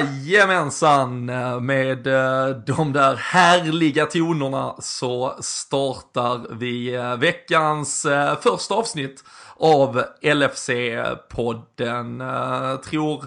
Jajamensan! Med eh, de där härliga tonerna så startar vi eh, veckans eh, första avsnitt av LFC-podden. Tror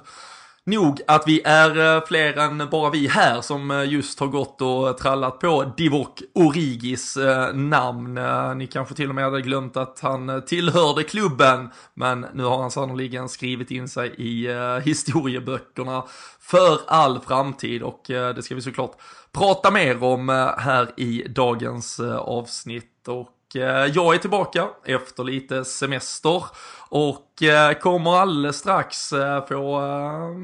nog att vi är eh, fler än bara vi här som eh, just har gått och trallat på Divock Origis eh, namn. Ni kanske till och med hade glömt att han tillhörde klubben, men nu har han sannoliken skrivit in sig i historieböckerna för all framtid och det ska vi såklart prata mer om här i dagens avsnitt. Och Eh, jag är tillbaka efter lite semester och eh, kommer alldeles strax eh, få eh,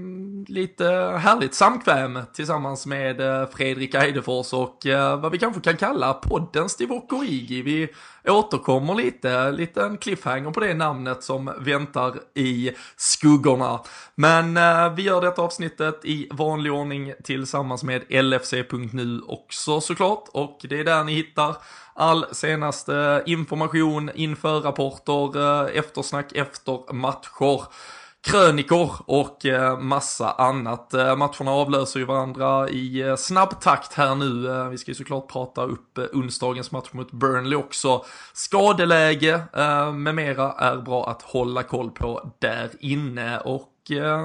lite härligt samkväm tillsammans med eh, Fredrik Eidefors och eh, vad vi kanske kan kalla poddens Divokorigi. Vi återkommer lite, liten cliffhanger på det namnet som väntar i skuggorna. Men vi gör detta avsnittet i vanlig ordning tillsammans med LFC.nu också såklart och det är där ni hittar all senaste information, inför rapporter, eh, eftersnack efter matcher krönikor och eh, massa annat. Eh, matcherna avlöser ju varandra i snabb takt här nu. Vi ska ju såklart prata upp onsdagens match mot Burnley också. Skadeläge med mera är bra att hålla koll på där inne och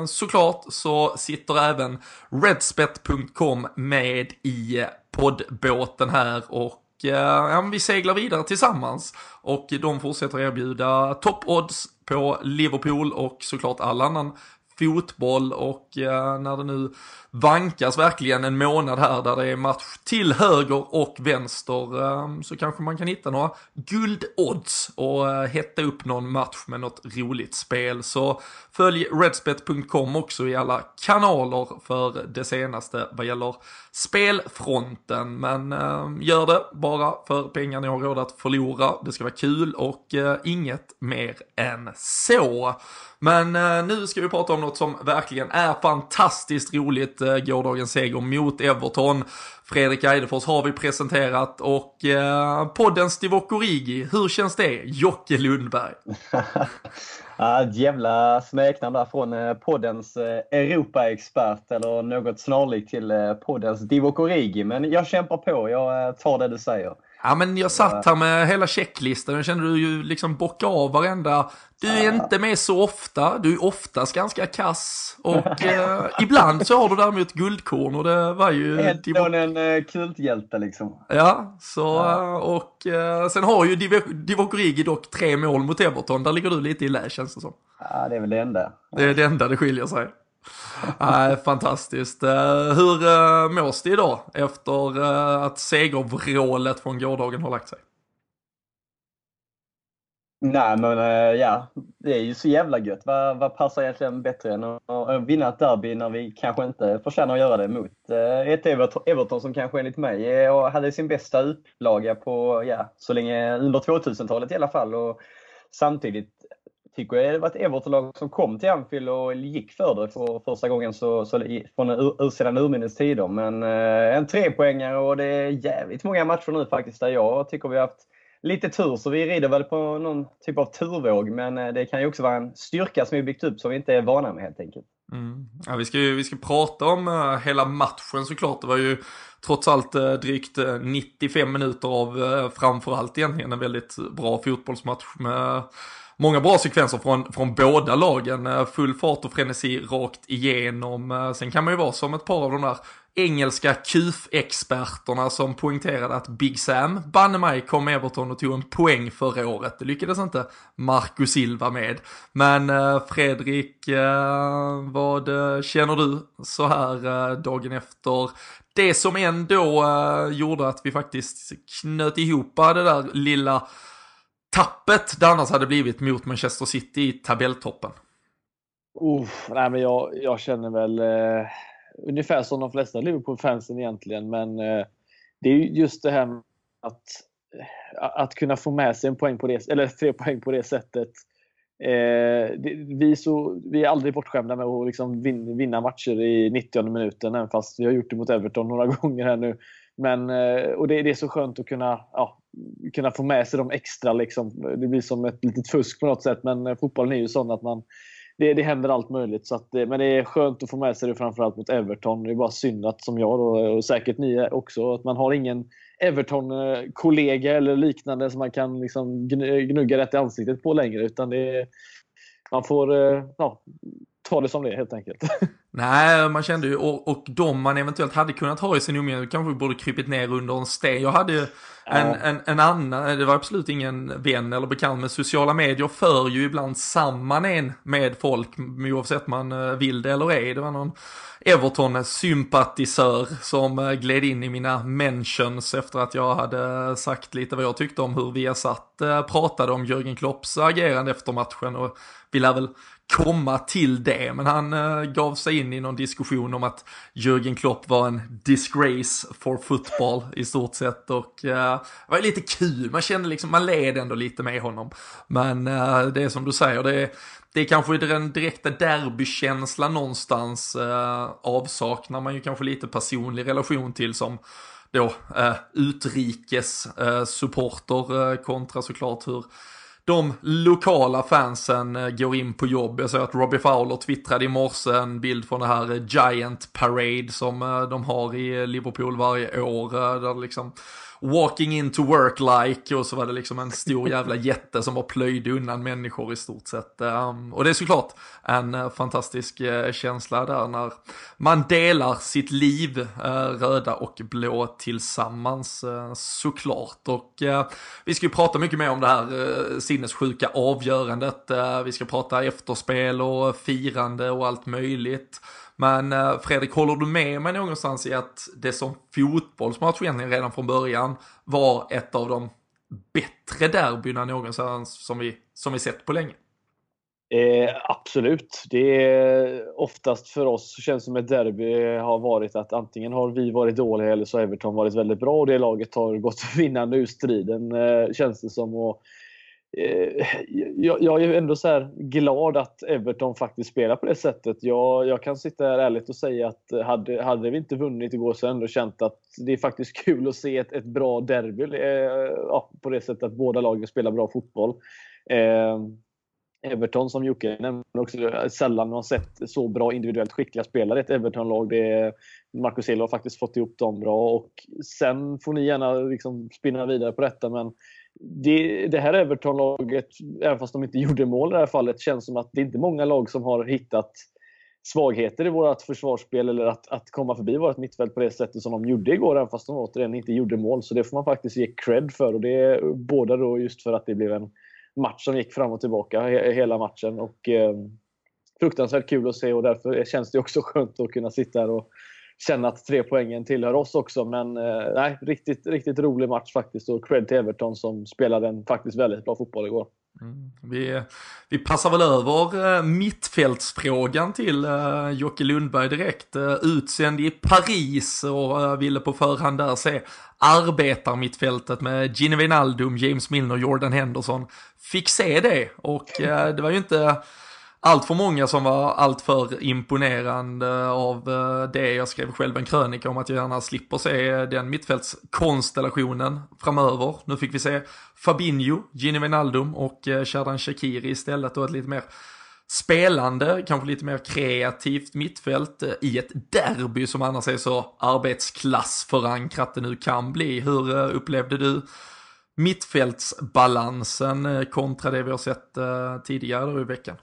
såklart så sitter även redspet.com med i poddbåten här och Eh, ja, vi seglar vidare tillsammans. Och de fortsätter erbjuda top odds på Liverpool och såklart all annan fotboll och eh, när det nu vankas verkligen en månad här där det är match till höger och vänster ehm, så kanske man kan hitta några guldodds och eh, hetta upp någon match med något roligt spel. Så följ redspet.com också i alla kanaler för det senaste vad gäller spelfronten. Men ehm, gör det bara för pengar ni har råd att förlora. Det ska vara kul och eh, inget mer än så. Men eh, nu ska vi prata om något som verkligen är fantastiskt roligt. Eh, gårdagens seger mot Everton. Fredrik Eidefors har vi presenterat och eh, poddens Divokorigi, hur känns det? Jocke Lundberg. ja, ett jävla smeknamn där från eh, poddens Europaexpert eller något snarlikt till poddens poddens Divokorigi. Men jag kämpar på, jag tar det du säger. Ja men jag satt här med hela checklistan och kände du ju liksom bocka av varenda. Du är inte med så ofta, du är oftast ganska kass och eh, ibland så har du däremot guldkorn och det var ju... Ändå en eh, kulthjälte liksom. Ja, så ja. och eh, sen har ju Divock Origi dock tre mål mot Everton, där ligger du lite i lä känns det som. Ja, det är väl det enda. Det är det enda det skiljer sig. Nej, fantastiskt. Eh, hur eh, mås det idag efter eh, att segervrålet från gårdagen har lagt sig? Nej men ja, det är ju så jävla gött. Vad, vad passar egentligen bättre än att vinna ett derby när vi kanske inte förtjänar att göra det mot ett Everton som kanske enligt mig hade sin bästa upplaga på, ja, så länge under 2000-talet i alla fall. Och samtidigt tycker jag det var ett Everton-lag som kom till Anfield och gick för det för första gången så, så, från ur, sedan urminnes tider. Men eh, en trepoängare och det är jävligt många matcher nu faktiskt där jag tycker vi har haft lite tur. Så vi rider väl på någon typ av turvåg. Men eh, det kan ju också vara en styrka som vi byggt upp som vi inte är vana med helt enkelt. Mm. Ja, vi, ska ju, vi ska prata om uh, hela matchen såklart. Det var ju trots allt uh, drygt eh, uh, 95 minuter av uh, framförallt egentligen en väldigt bra fotbollsmatch med många bra sekvenser från, från båda lagen. Eh, full fart och frenesi rakt igenom. Eh, sen kan man ju vara som ett par av de där engelska KUF-experterna som poängterade att Big Sam, banne mig, kom Everton och tog en poäng förra året. Det lyckades inte Marco Silva med. Men eh, Fredrik, vad känner du så här dagen efter det som ändå gjorde att vi faktiskt knöt ihop det där lilla tappet det annars hade blivit mot Manchester City i tabelltoppen? Uh, nej, men jag, jag känner väl eh, ungefär som de flesta Liverpool-fansen egentligen. Men eh, det är just det här med att, eh, att kunna få med sig en poäng på det, eller tre poäng på det sättet. Eh, det, vi, så, vi är aldrig bortskämda med att liksom vin, vinna matcher i 90 minuten, även fast vi har gjort det mot Everton några gånger här nu. Men, eh, och det, det, är så skönt att kunna, ja, kunna få med sig de extra. Liksom. Det blir som ett litet fusk på något sätt, men eh, fotbollen är ju sån att man det, det händer allt möjligt. Så att, eh, men det är skönt att få med sig det framförallt mot Everton. Det är bara synd att, som jag då, och säkert ni också, att man har ingen Everton-kollega eller liknande som man kan liksom gnugga rätt i ansiktet på längre. Utan det man får ja, ta det som det är helt enkelt. Nej, man kände ju, och, och de man eventuellt hade kunnat ha i sin umgänge kanske borde krypit ner under en sten. Jag hade en, ja. en, en annan, det var absolut ingen vän eller bekant, men sociala medier för ju ibland samman en med folk, oavsett man eh, vill det eller ej. Det var någon Everton-sympatisör som eh, gled in i mina mentions efter att jag hade sagt lite vad jag tyckte om hur vi har satt eh, pratade om Jörgen Klopps agerande efter matchen och vi lär väl komma till det, men han uh, gav sig in i någon diskussion om att Jürgen Klopp var en disgrace for football i stort sett. Och uh, det var lite kul, man kände liksom, man led ändå lite med honom. Men uh, det är som du säger, det är, det är kanske den direkta derbykänslan någonstans uh, avsaknar man ju kanske lite personlig relation till som då uh, utrikes uh, supporter kontra såklart hur de lokala fansen eh, går in på jobb. Jag såg att Robbie Fowler twittrade i morse en bild från det här eh, Giant Parade som eh, de har i Liverpool varje år. Där liksom walking into work like och så var det liksom en stor jävla jätte som var plöjde undan människor i stort sett. Ehm, och det är såklart en eh, fantastisk eh, känsla där när man delar sitt liv, eh, röda och blå tillsammans såklart. Och vi ska ju prata mycket mer om det här sinnessjuka avgörandet. vi ska prata efterspel och firande och allt möjligt. Men eh, Fredrik, håller du med mig någonstans i att det som fotbollsmatch egentligen redan från början var ett av de bättre derbyna någonstans som vi, som vi sett på länge? Eh, absolut. Det är oftast för oss känns som ett derby har varit att antingen har vi varit dåliga eller så har Everton varit väldigt bra och det laget har gått vinnande ur striden eh, känns det som. Och Eh, jag, jag, är ändå så glad att Everton faktiskt spelar på det sättet. Jag, jag kan sitta här ärligt och säga att hade, hade vi inte vunnit igår så hade jag ändå känt att det är faktiskt kul att se ett, ett bra derby. Eh, ja, på det sättet att båda lagen spelar bra fotboll. Eh, Everton som Jocke nämnde också, sällan man sett så bra individuellt skickliga spelare i ett Everton-lag. Marcus Silva har faktiskt fått ihop dem bra. Och sen får ni gärna liksom spinna vidare på detta, men det, det här Everton-laget, även fast de inte gjorde mål i det här fallet, känns som att det är inte många lag som har hittat svagheter i vårt försvarsspel eller att, att komma förbi vårt mittfält på det sättet som de gjorde igår, även fast de återigen inte gjorde mål. Så det får man faktiskt ge cred för. Och det är båda då just för att det blev en match som gick fram och tillbaka hela matchen. Och, eh, fruktansvärt kul att se och därför känns det också skönt att kunna sitta här och känna att tre poängen tillhör oss också. Men eh, nej, riktigt, riktigt rolig match faktiskt och cred till Everton som spelade en faktiskt väldigt bra fotboll igår. Mm. Vi, vi passar väl över eh, mittfältsfrågan till uh, Jocke Lundberg direkt. Uh, utsänd i Paris och uh, ville på förhand där se arbetarmittfältet med Gini Wijnaldum, James Milner, Jordan Henderson. Fick se det och det var ju inte allt för många som var alltför imponerande av eh, det. Jag skrev själv en krönika om att jag gärna slipper se den mittfältskonstellationen framöver. Nu fick vi se Fabinho, Gini Wijnaldum och eh, Shadan Shakiri istället och ett lite mer spelande, kanske lite mer kreativt mittfält eh, i ett derby som annars är så arbetsklassförankrat det nu kan bli. Hur upplevde du mittfältsbalansen kontra det vi har sett tidigare i veckan?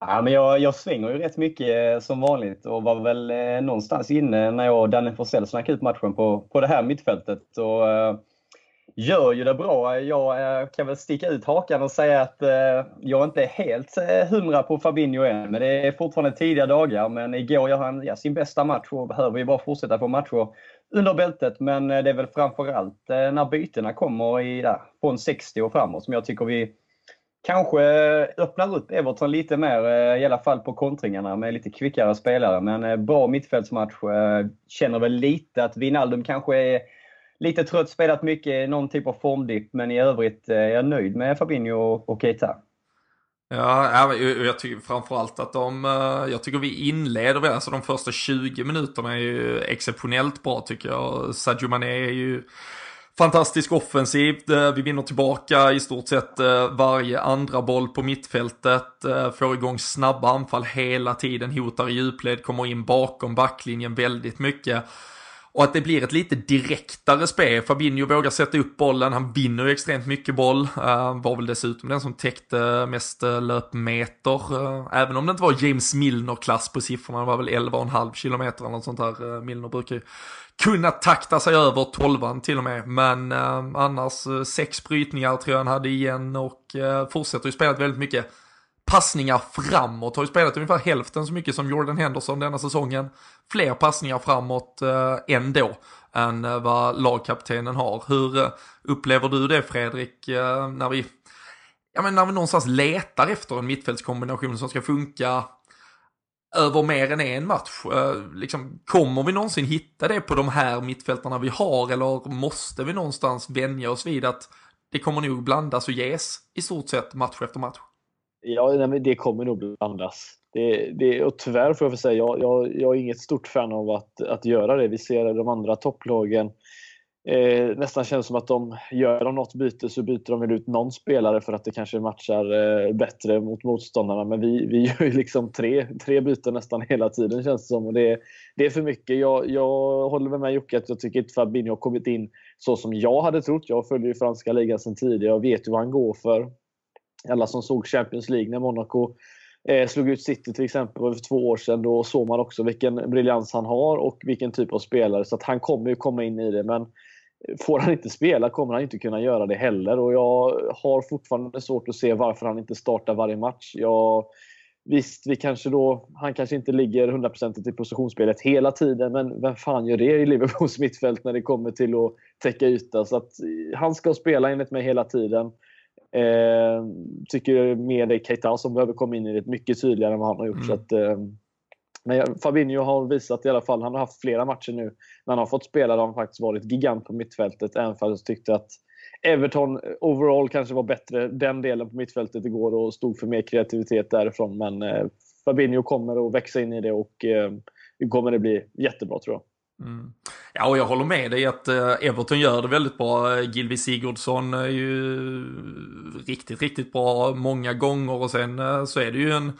Ja, men jag, jag svänger ju rätt mycket eh, som vanligt och var väl eh, någonstans inne när jag och Danne Forsell snackade ut matchen på, på det här mittfältet. Och, eh, gör ju det bra. Jag eh, kan väl sticka ut hakan och säga att eh, jag inte är helt eh, hundra på Fabinho än. Men det är fortfarande tidiga dagar. Men igår gör han ja, sin bästa match och behöver ju bara fortsätta få matcher under bältet. Men det är väl framförallt när bytena kommer i, där, från 60 och framåt som jag tycker vi kanske öppnar upp Everton lite mer, eh, i alla fall på kontringarna med lite kvickare spelare. Men eh, bra mittfältsmatch. Eh, känner väl lite att Wijnaldum kanske är lite trött, spelat mycket, någon typ av formdipp. Men i övrigt är jag nöjd med Fabinho och Keita. Ja, jag tycker framförallt att de, jag tycker vi inleder väl, alltså de första 20 minuterna är ju exceptionellt bra tycker jag. Sadio Mané är ju fantastisk offensiv, eh, vi vinner tillbaka i stort sett eh, varje andra boll på mittfältet. Eh, får igång snabba anfall hela tiden, hotar i djupled, kommer in bakom backlinjen väldigt mycket. Och att det blir ett lite direktare spel. Fabinho vågar sätta upp bollen, han vinner ju extremt mycket boll. Uh, var väl dessutom den som täckte mest eh, löpmeter. Uh, även om det inte var James Milner-klass på siffrorna, det var väl 11,5 kilometer eller något sånt där. Uh, Milner brukar ju kunna takta sig över 12 till och med. Men annars sex brytningar tror jag han hade igen och fortsätter ju spela väldigt mycket passningar framåt. Har ju spelat ungefär hälften så mycket som Jordan Henderson denna säsongen. Fler passningar framåt eh, ändå än eh, vad lagkaptenen har. Hur eh, upplever du det Fredrik, eh, när vi ja, men när vi någonstans letar efter en mittfältskombination som ska funka över mer än en match. Eh, liksom, kommer vi någonsin hitta det på de här mittfältarna vi har eller måste vi någonstans vänja oss vid att det kommer nog blandas och ges i stort sett match efter match? Ja, det kommer nog blandas. Det, det, och tyvärr får jag väl säga, jag, jag, jag är inget stort fan av att, att göra det. Vi ser de andra topplagen eh, nästan känns som att de gör de något byte så byter de väl ut någon spelare för att det kanske matchar eh, bättre mot motståndarna. Men vi, vi gör ju liksom tre, tre byten nästan hela tiden känns det som. Och det, det är för mycket. Jag, jag håller med Jocke att jag tycker inte Fabinho har kommit in så som jag hade trott. Jag följer ju franska ligan sedan tidigare och vet ju vad han går för alla som såg Champions League när Monaco eh, slog ut City till exempel för två år sedan. Då såg man också vilken briljans han har och vilken typ av spelare. Så att han kommer ju komma in i det. Men får han inte spela kommer han inte kunna göra det heller. Och jag har fortfarande svårt att se varför han inte startar varje match. Jag, visst, vi kanske då, han kanske inte ligger 100% i positionsspelet hela tiden, men vem fan gör det i Liverpools mittfält när det kommer till att täcka yta? Så att eh, han ska spela enligt mig hela tiden. Eh, tycker mer det är Keita som behöver komma in i det mycket tydligare än vad han har gjort. Mm. Att, eh, men Fabinho har visat i alla fall, han har haft flera matcher nu när han har fått spela där han faktiskt varit gigant på mittfältet. Även fast jag tyckte att Everton overall kanske var bättre den delen på mittfältet igår och stod för mer kreativitet därifrån. Men eh, Fabinho kommer att växa in i det och eh, kommer det bli jättebra tror jag. Mm. Ja, och jag håller med dig att eh, Everton gör det väldigt bra. Gilvi Sigurdsson är ju riktigt, riktigt bra många gånger och sen eh, så är det ju en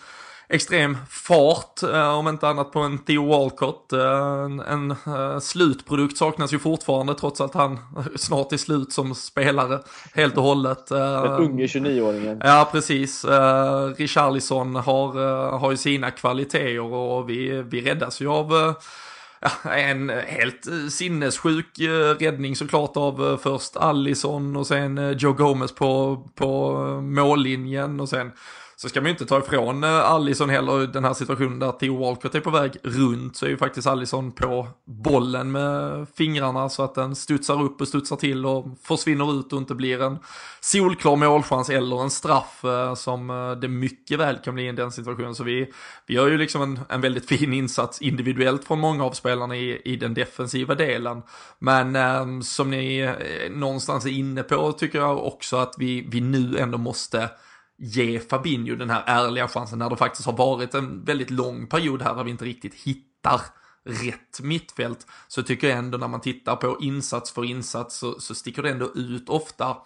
extrem fart, eh, om inte annat på en Theo Walcott. En, en slutprodukt saknas ju fortfarande trots att han snart är slut som spelare helt och hållet. Den unge 29-åringen. Ja, precis. Richarlison har, har ju sina kvaliteter och vi, vi räddas ju av en eh, helt eh, sinnessjuk eh, räddning såklart av först Allison och sen Joe Gomez på, på mållinjen och sen så ska man ju inte ta ifrån eh, Allison heller den här situationen där Theo Walcott är på väg runt så är ju faktiskt Allison på bollen med fingrarna så att den studsar upp och studsar till och försvinner ut och inte blir en solklar målchans eller en straff eh, som eh, det mycket väl kan bli i den situationen. Så vi, vi gör ju liksom en, en väldigt fin insats individuellt från många av spelarna i, i den defensiva delen. Men eh, som ni någonstans är inne på tycker jag också att vi, vi nu ändå måste ge Fabinho den här ärliga chansen när det faktiskt har varit en väldigt lång period här där vi inte riktigt hittar rätt mittfält så tycker jag ändå när man tittar på insats för insats så, så sticker det ändå ut ofta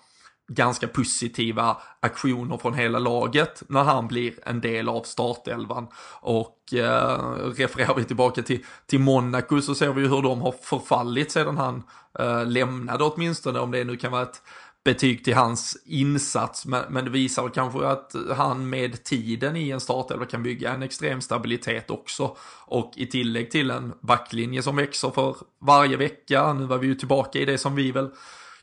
ganska positiva aktioner från hela laget när han blir en del av startelvan. Och eh, refererar vi tillbaka till, till Monaco så ser vi ju hur de har förfallit sedan han eh, lämnade åtminstone, om det nu kan vara ett betyg till hans insats, men, men det visar kanske att han med tiden i en startelva kan bygga en extrem stabilitet också. Och i tillägg till en backlinje som växer för varje vecka, nu var vi ju tillbaka i det som vi väl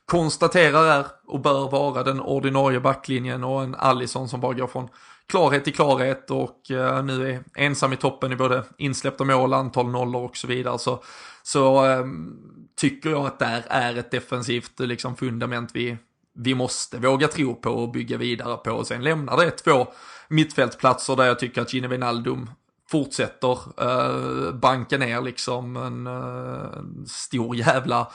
konstaterar är och bör vara den ordinarie backlinjen och en Allison som bara går från klarhet till klarhet och uh, nu är ensam i toppen i både insläppta mål, antal nollor och så vidare. Så, så um, tycker jag att där är ett defensivt liksom, fundament vi, vi måste våga tro på och bygga vidare på. Och sen lämnar det två mittfältsplatser där jag tycker att Gini Wijnaldum fortsätter eh, banka ner liksom en eh, stor jävla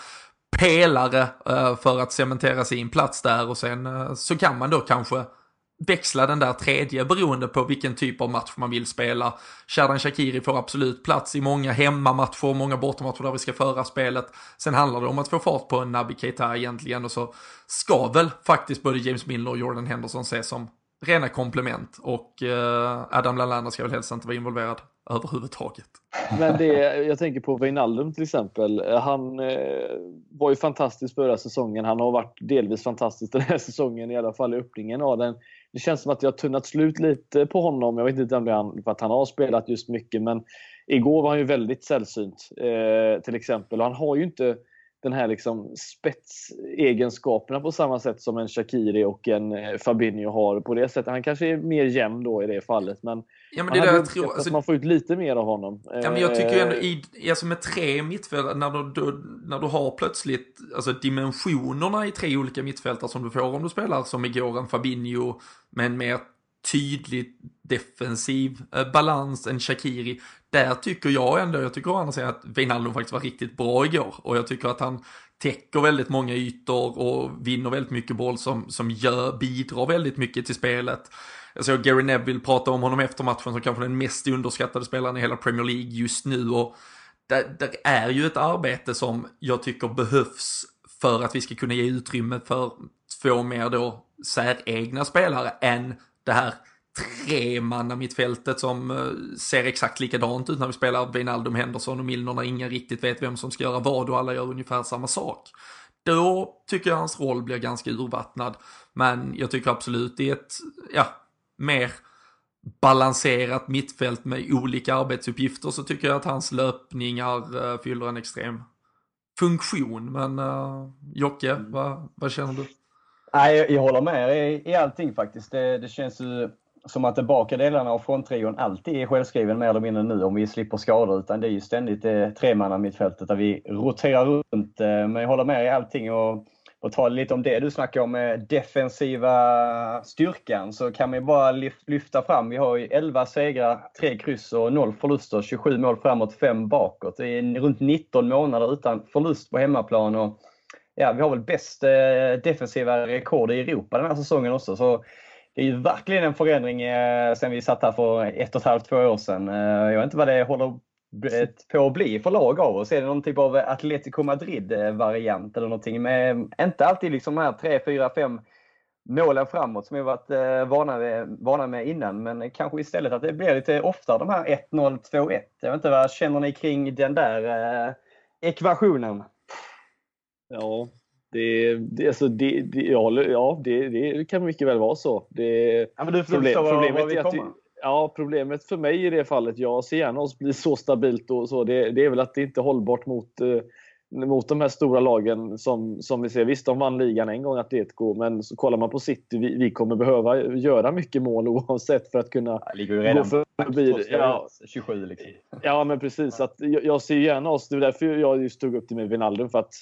pelare eh, för att cementera sin plats där och sen eh, så kan man då kanske växla den där tredje beroende på vilken typ av match man vill spela. Shadan Shakiri får absolut plats i många hemmamatcher, många bortamatcher där vi ska föra spelet. Sen handlar det om att få fart på en Naby Keita egentligen och så ska väl faktiskt både James Milner och Jordan Henderson ses som rena komplement och eh, Adam Lallana ska väl helst inte vara involverad överhuvudtaget. Men det, jag tänker på Wijnaldum till exempel. Han eh, var ju fantastisk förra säsongen. Han har varit delvis fantastisk den här säsongen, i alla fall i öppningen av den. Det känns som att jag har tunnat slut lite på honom. Jag vet inte om det är för att han har spelat just mycket, men igår var han ju väldigt sällsynt. Eh, till exempel. Och han har ju inte den här liksom spetsegenskaperna på samma sätt som en Shakiri och en eh, Fabinho har. på det sättet. Han kanske är mer jämn då i det fallet, men, ja, men det där jag tror, alltså, att man får ut lite mer av honom. Ja, men jag tycker ju ändå, i, alltså med tre mittfältare, när du, du, när du har plötsligt alltså dimensionerna i tre olika mittfältare som du får om du spelar som igår en Fabinho med en mer tydlig defensiv eh, balans än Shakiri. Där tycker jag ändå, jag tycker å andra sidan att Wijnaldum faktiskt var riktigt bra igår och jag tycker att han täcker väldigt många ytor och vinner väldigt mycket boll som, som gör, bidrar väldigt mycket till spelet. Jag såg Gary Neville prata om honom efter matchen som kanske den mest underskattade spelaren i hela Premier League just nu och det, det är ju ett arbete som jag tycker behövs för att vi ska kunna ge utrymme för två mer då säregna spelare än det här tremanna mittfältet som eh, ser exakt likadant ut när vi spelar Wijnaldum, Henderson och Milner när ingen riktigt vet vem som ska göra vad och alla gör ungefär samma sak. Då tycker jag hans roll blir ganska urvattnad. Men jag tycker absolut i ett, ja, mer balanserat mittfält med olika arbetsuppgifter så tycker jag att hans löpningar eh, fyller en extrem funktion. Men uh, Jocke, mm. vad, vad känner du? Nej, jag, jag håller med i, i allting faktiskt. Det, det känns ju som att de bakre delarna av fronttrion alltid är självskriven mer eller mindre nu om vi slipper skador. Utan det är ju ständigt eh, det mittfältet där vi roterar runt. Eh, men jag håller med i allting. Och, och ta lite om det du snackar om med defensiva styrkan så kan man ju bara lyfta fram. Vi har ju 11 segrar, 3 kryss och 0 förluster. 27 mål framåt, 5 bakåt. Det är runt 19 månader utan förlust på hemmaplan. Och ja, vi har väl bäst eh, defensiva rekord i Europa den här säsongen också. Så det är ju verkligen en förändring eh, sen vi satt här för ett och ett halvt, två år sedan. Eh, jag vet inte vad det håller på att bli för lag av oss. Är det någon typ av Atletico Madrid-variant eller någonting? Med, inte alltid liksom de här 3, 4, 5 målen framåt som vi varit vana, med, vana med innan. Men kanske istället att det blir lite oftare de här 1-0, 2-1. Jag vet inte, vad känner ni kring den där ekvationen? Ja, det, det, alltså det, det, ja, ja det, det kan mycket väl vara så. Det, ja, men du problem, problemet är att Ja, problemet för mig i det fallet, jag ser gärna oss bli så stabilt och så, det, det är väl att det inte är hållbart mot, eh, mot de här stora lagen som, som vi ser. Visst, de vann ligan en gång, Atletico, men så kollar man på City, vi, vi kommer behöva göra mycket mål oavsett för att kunna ja, gå förbi. Ja, 27 liksom. Ja, men precis. Att jag, jag ser gärna oss, det är därför jag just tog upp det med Wijnaldum, för att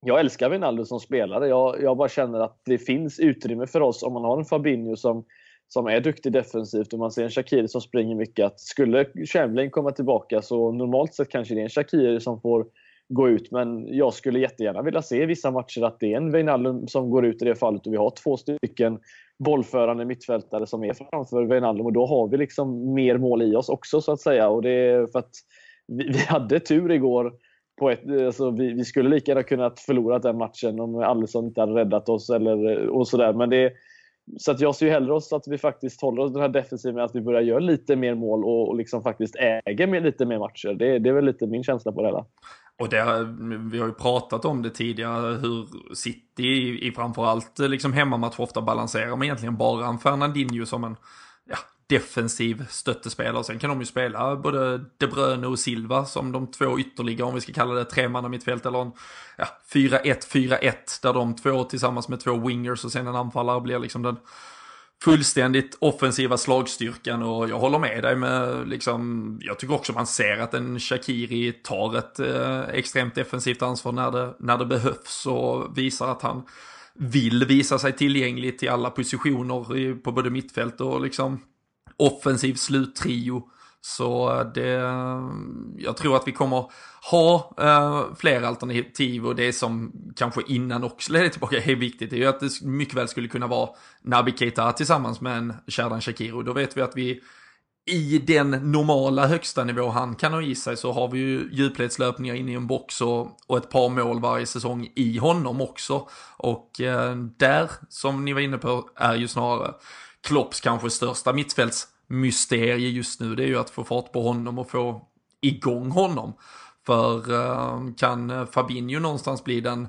jag älskar Wijnaldum som spelare. Jag, jag bara känner att det finns utrymme för oss om man har en Fabinho som, som är duktig defensivt och man ser en Shakiri som springer mycket. Att skulle Chamberlain komma tillbaka så normalt sett kanske det är en Shakiri som får gå ut. Men jag skulle jättegärna vilja se i vissa matcher att det är en Wijnaldum som går ut i det fallet och vi har två stycken bollförande mittfältare som är framför Wijnaldum och då har vi liksom mer mål i oss också så att säga. Och det är för att vi, vi hade tur igår på ett, alltså vi, vi, skulle lika gärna kunnat förlora den matchen om Alisson inte hade räddat oss. Eller, och sådär. Men det, så att jag ser ju hellre oss att vi faktiskt håller oss den här defensiven, att vi börjar göra lite mer mål och, och liksom faktiskt äger med lite mer matcher. Det, det är väl lite min känsla på det hela. Och det, vi har ju pratat om det tidigare, hur City i, i framförallt liksom hemmamatch ofta balanserar med egentligen bara en Fernandinho som en defensiv stöttespelare. Sen kan de ju spela både De Bruyne och Silva som de två ytterligare, om vi ska kalla det tremanna mittfält eller en ja, 4-1-4-1 där de två tillsammans med två wingers och sen en anfallare blir liksom den fullständigt offensiva slagstyrkan och jag håller med dig med liksom, jag tycker också man ser att en Shakiri tar ett eh, extremt defensivt ansvar när det, när det behövs och visar att han vill visa sig tillgänglig till alla positioner i, på både mittfält och liksom offensiv sluttrio Så det, jag tror att vi kommer ha eh, fler alternativ och det som kanske innan också leder tillbaka är viktigt är ju att det mycket väl skulle kunna vara Nabi Keita tillsammans med en Sherdan Shakiro. Då vet vi att vi i den normala högsta nivå han kan ha i sig så har vi ju djupledslöpningar in i en box och, och ett par mål varje säsong i honom också. Och eh, där, som ni var inne på, är ju snarare Klopps kanske största mittfältsmysterie just nu. Det är ju att få fart på honom och få igång honom. För eh, kan Fabinho någonstans bli den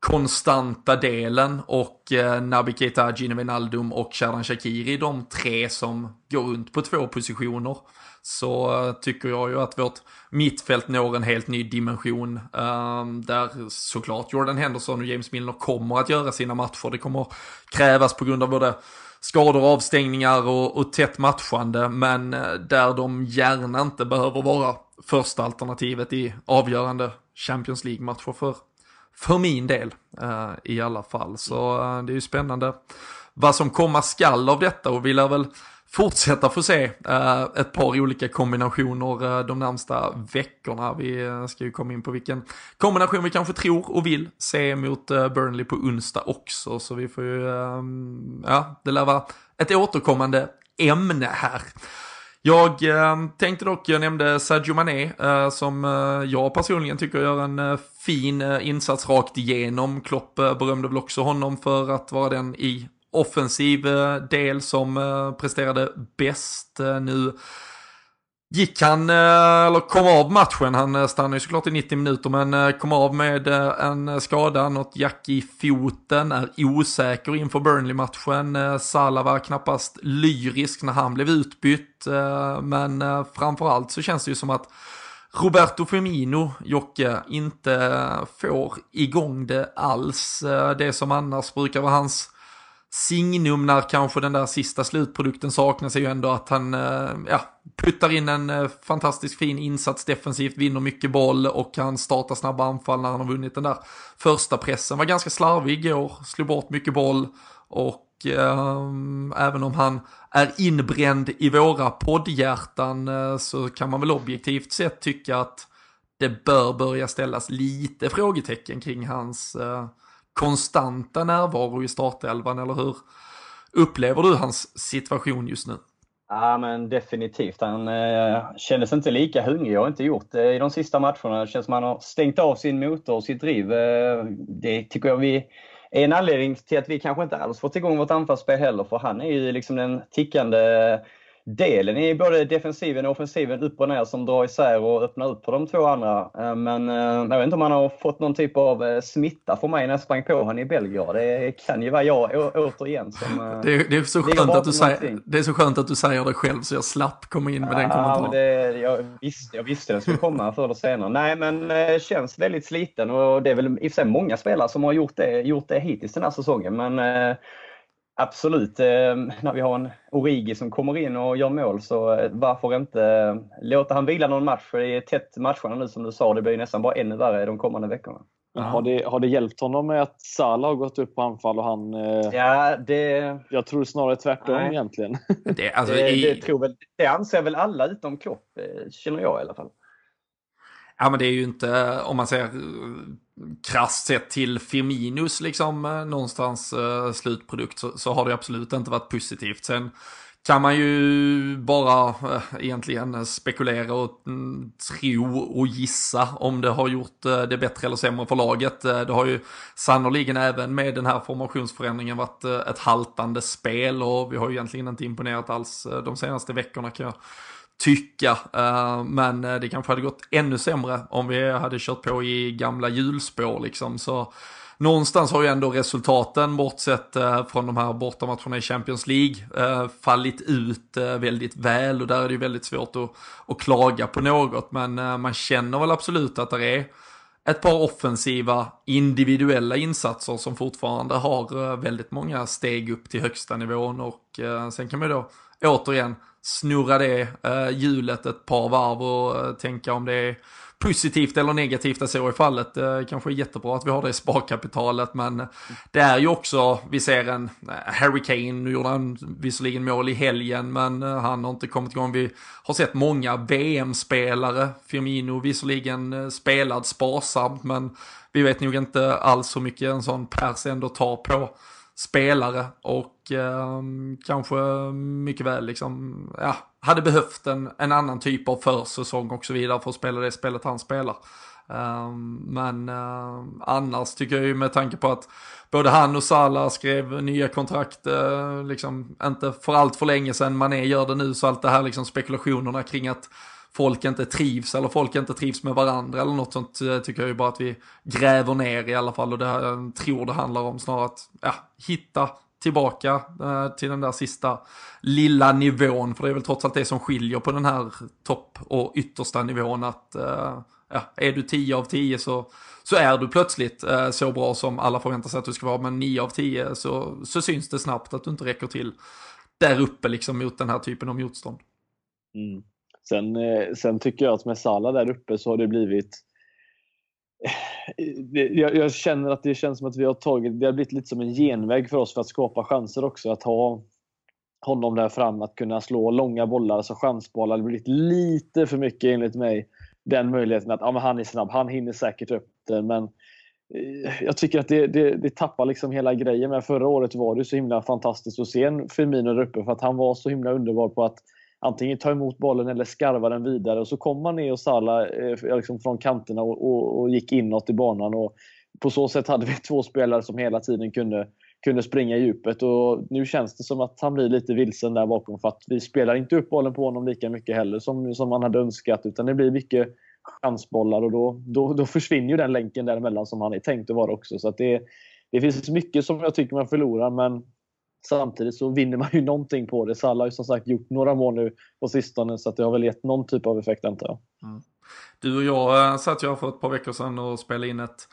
konstanta delen och eh, Naby Keita, Gino Wijnaldum och Shadan Shakiri de tre som går runt på två positioner, så eh, tycker jag ju att vårt mittfält når en helt ny dimension. Eh, där såklart Jordan Henderson och James Milner kommer att göra sina matcher. Det kommer krävas på grund av både skador, avstängningar och, och tätt matchande, men eh, där de gärna inte behöver vara första alternativet i avgörande Champions League-matcher för för min del eh, i alla fall. Så eh, det är ju spännande vad som komma skall av detta och vi lär väl fortsätta få se uh, ett par olika kombinationer eh, de närmsta veckorna. Vi eh, ska ju komma in på vilken kombination vi kanske tror och vill se mot Burnley på onsdag också. Så vi får ju, ehm, ja, det lär vara ett återkommande ämne här. Jag eh, tänkte dock, jag nämnde Sadio Mané eh, som eh, jag personligen tycker gör en eh, fin eh, insats rakt igenom. Klopp eh, berömde väl också honom för att vara den i offensiv eh, del som eh, presterade bäst eh, nu gick han, eller kom av matchen, han stannade ju såklart i 90 minuter men kom av med en skada, något jack i foten, är osäker inför Burnley-matchen. Salah var knappast lyrisk när han blev utbytt, men framförallt så känns det ju som att Roberto Firmino, Jocke, inte får igång det alls. Det som annars brukar vara hans signum när kanske den där sista slutprodukten saknas är ju ändå att han eh, ja, puttar in en eh, fantastiskt fin insats defensivt, vinner mycket boll och han startar snabba anfall när han har vunnit den där första pressen. Var ganska slarvig igår, slog bort mycket boll och eh, även om han är inbränd i våra poddhjärtan eh, så kan man väl objektivt sett tycka att det bör börja ställas lite frågetecken kring hans eh, konstanta närvaro i startelvan, eller hur upplever du hans situation just nu? Ja men definitivt. Han eh, kändes inte lika hungrig. Jag har inte gjort det i de sista matcherna. Det känns som att han har stängt av sin motor och sitt driv. Eh, det tycker jag vi är en anledning till att vi kanske inte alls fått igång vårt anfallsspel heller. För han är ju liksom den tickande delen i både defensiven och offensiven upp och ner som drar isär och öppnar upp för de två andra. Eh, men eh, jag vet inte om han har fått någon typ av eh, smitta för mig när jag sprang på honom i Belgrad. Det kan ju vara jag återigen som... Det är, det är, så, skönt att du säger, det är så skönt att du säger det själv så jag slapp komma in med ja, den kommentaren. Det, jag, visste, jag visste det skulle komma förr eller senare. Nej men känns väldigt sliten och det är väl i och för sig många spelare som har gjort det, gjort det hittills den här säsongen. Men Absolut, eh, när vi har en Origi som kommer in och gör mål så eh, varför inte eh, låta han vila någon match? För det är tätt matcherna nu som du sa, det blir nästan bara ännu värre de kommande veckorna. Har det, har det hjälpt honom med att Salah har gått upp på anfall och han... Ja, det... Jag tror snarare tvärtom Nej. egentligen. Det, alltså, det, i... det, tror väl, det anser väl alla utom Klopp, känner jag i alla fall. Ja men det är ju inte, om man säger krasst sett till Firminus liksom eh, någonstans eh, slutprodukt så, så, har det absolut inte varit positivt. Sen kan man ju bara eh, egentligen spekulera och mm, tro och gissa om det har gjort eh, det bättre eller sämre för laget. Eh, det har ju sannoliken även med den här formationsförändringen varit eh, ett haltande spel och vi har ju egentligen inte imponerat alls de senaste veckorna kan jag tycka. Eh, men eh, det kanske hade gått ännu sämre om vi hade kört på i gamla hjulspår liksom. Så någonstans har ju ändå resultaten, bortsett eh, från de här bortamatcherna i Champions League, fallit ut väldigt väl och där är det ju väldigt svårt att, att klaga på något. Men man känner väl absolut att det är ett par offensiva individuella insatser som fortfarande har väldigt många steg upp till högsta nivån och sen kan man ju då återigen snurra det eh, hjulet ett par varv och eh, tänka om det är positivt eller negativt att så i fallet. Det kanske är jättebra att vi har det sparkapitalet, men det är ju också, vi ser en eh, Harry Kane, nu gjorde han visserligen mål i helgen, men eh, han har inte kommit igång. Vi har sett många VM-spelare, Firmino visserligen spelad sparsamt, men vi vet nog inte alls hur mycket en sån pers ändå tar på spelare och eh, kanske mycket väl liksom, ja, hade behövt en, en annan typ av försäsong och så vidare för att spela det spelet han spelar. Um, men uh, annars tycker jag ju med tanke på att både han och Salah skrev nya kontrakt, uh, liksom inte för allt för länge sedan, Mané gör det nu, så allt det här liksom spekulationerna kring att folk inte trivs eller folk inte trivs med varandra eller något sånt eh, tycker jag ju bara att vi gräver ner i alla fall och det här, jag tror det handlar om snarare att ja, hitta tillbaka eh, till den där sista lilla nivån för det är väl trots allt det som skiljer på den här topp och yttersta nivån att eh, ja, är du 10 av 10 så, så är du plötsligt eh, så bra som alla förväntar sig att du ska vara men 9 av 10 så, så syns det snabbt att du inte räcker till där uppe liksom mot den här typen av motstånd. Mm. Sen, sen tycker jag att med Salah där uppe så har det blivit jag, jag, känner att det känns som att vi har tagit, det har blivit lite som en genväg för oss för att skapa chanser också. Att ha honom där fram, att kunna slå långa bollar, alltså chansbollar. Det har blivit lite för mycket enligt mig. Den möjligheten att ja, men han är snabb, han hinner säkert upp det. Men eh, jag tycker att det, det, det tappar liksom hela grejen. Men förra året var det så himla fantastiskt att se en Firmino där uppe för att han var så himla underbar på att antingen ta emot bollen eller skarva den vidare. Och så kom man ner och Salah eh, liksom från kanterna och, och, och, gick inåt i banan. Och på så sätt hade vi två spelare som hela tiden kunde, kunde springa i djupet. Och nu känns det som att han blir lite vilsen där bakom för att vi spelar inte upp bollen på honom lika mycket heller som, som man hade önskat. Utan det blir mycket chansbollar och då, då, då försvinner ju den länken däremellan som han är tänkt att vara också. Så att det, det finns mycket som jag tycker man förlorar men Samtidigt så vinner man ju någonting på det. Salah har ju som sagt gjort några mål nu på sistone så att det har väl gett någon typ av effekt antar jag. Mm. Du och jag äh, satt jag för ett par veckor sedan och spelade in ett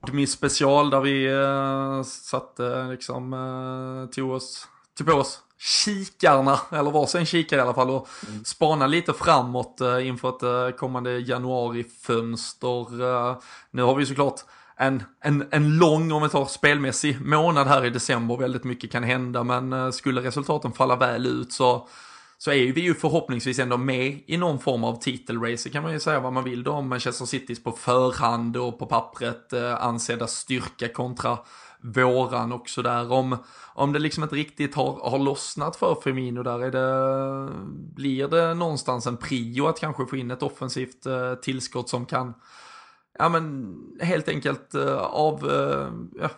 Podmi special där vi äh, satte äh, liksom äh, tog oss, tog på oss kikarna, eller varsin kikare i alla fall, och mm. spana lite framåt inför ett kommande januarifönster. Nu har vi såklart en, en, en lång, om vi tar spelmässig månad här i december. Väldigt mycket kan hända, men eh, skulle resultaten falla väl ut så, så är vi ju förhoppningsvis ändå med i någon form av titelrace. kan man ju säga vad man vill då om Manchester Citys på förhand och på pappret eh, ansedda styrka kontra våran också där. Om, om det liksom inte riktigt har, har lossnat för Firmino där, är det, blir det någonstans en prio att kanske få in ett offensivt eh, tillskott som kan ja men helt enkelt uh, av, uh, ja,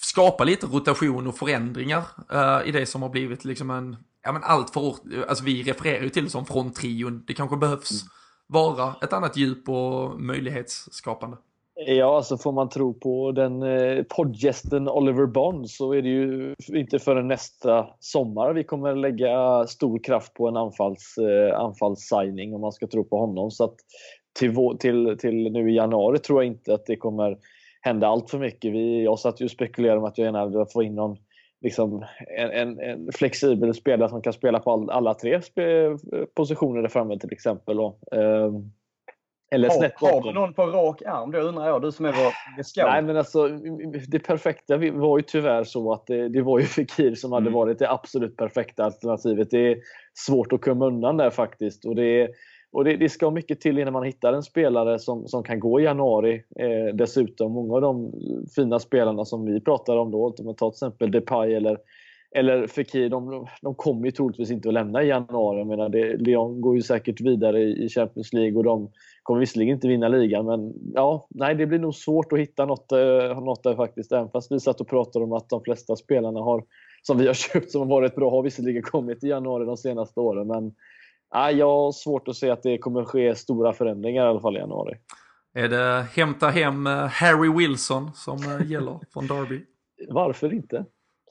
skapa lite rotation och förändringar uh, i det som har blivit liksom en, ja men allt för, alltså vi refererar ju till det som fronttrion, det kanske behövs mm. vara ett annat djup och möjlighetsskapande. Ja, alltså får man tro på den eh, poddgästen Oliver Bond så är det ju inte förrän nästa sommar vi kommer lägga stor kraft på en anfalls, eh, anfallssigning om man ska tro på honom. Så att till, till, till nu i januari tror jag inte att det kommer hända allt för mycket. Vi, jag satt ju och spekulerade om att jag gärna vill få in någon liksom, en, en, en, flexibel spelare som kan spela på all, alla tre positioner där framme till exempel. Och, eh, eller har, snett Har du någon på rak arm då undrar jag, du som är vår scout? Nej men alltså det perfekta var ju tyvärr så att det, det var ju Fekir som hade mm. varit det absolut perfekta alternativet. Det är svårt att komma undan där faktiskt. Och det är, och det, det, ska mycket till innan man hittar en spelare som, som kan gå i januari. Eh, dessutom, många av de fina spelarna som vi pratar om då, om man tar till exempel Depay eller, eller Fekir, de, de kommer ju troligtvis inte att lämna i januari. Jag menar, det, Lyon går ju säkert vidare i, i Champions League och de kommer visserligen inte vinna ligan, men ja, nej, det blir nog svårt att hitta något, eh, något där faktiskt. Även fast vi satt och pratade om att de flesta spelarna har, som vi har köpt som har varit bra har visserligen kommit i januari de senaste åren. Men Nej, jag har svårt att se att det kommer ske stora förändringar i alla fall i januari. Är det hämta hem eh, Harry Wilson som eh, gäller från Derby? Varför inte?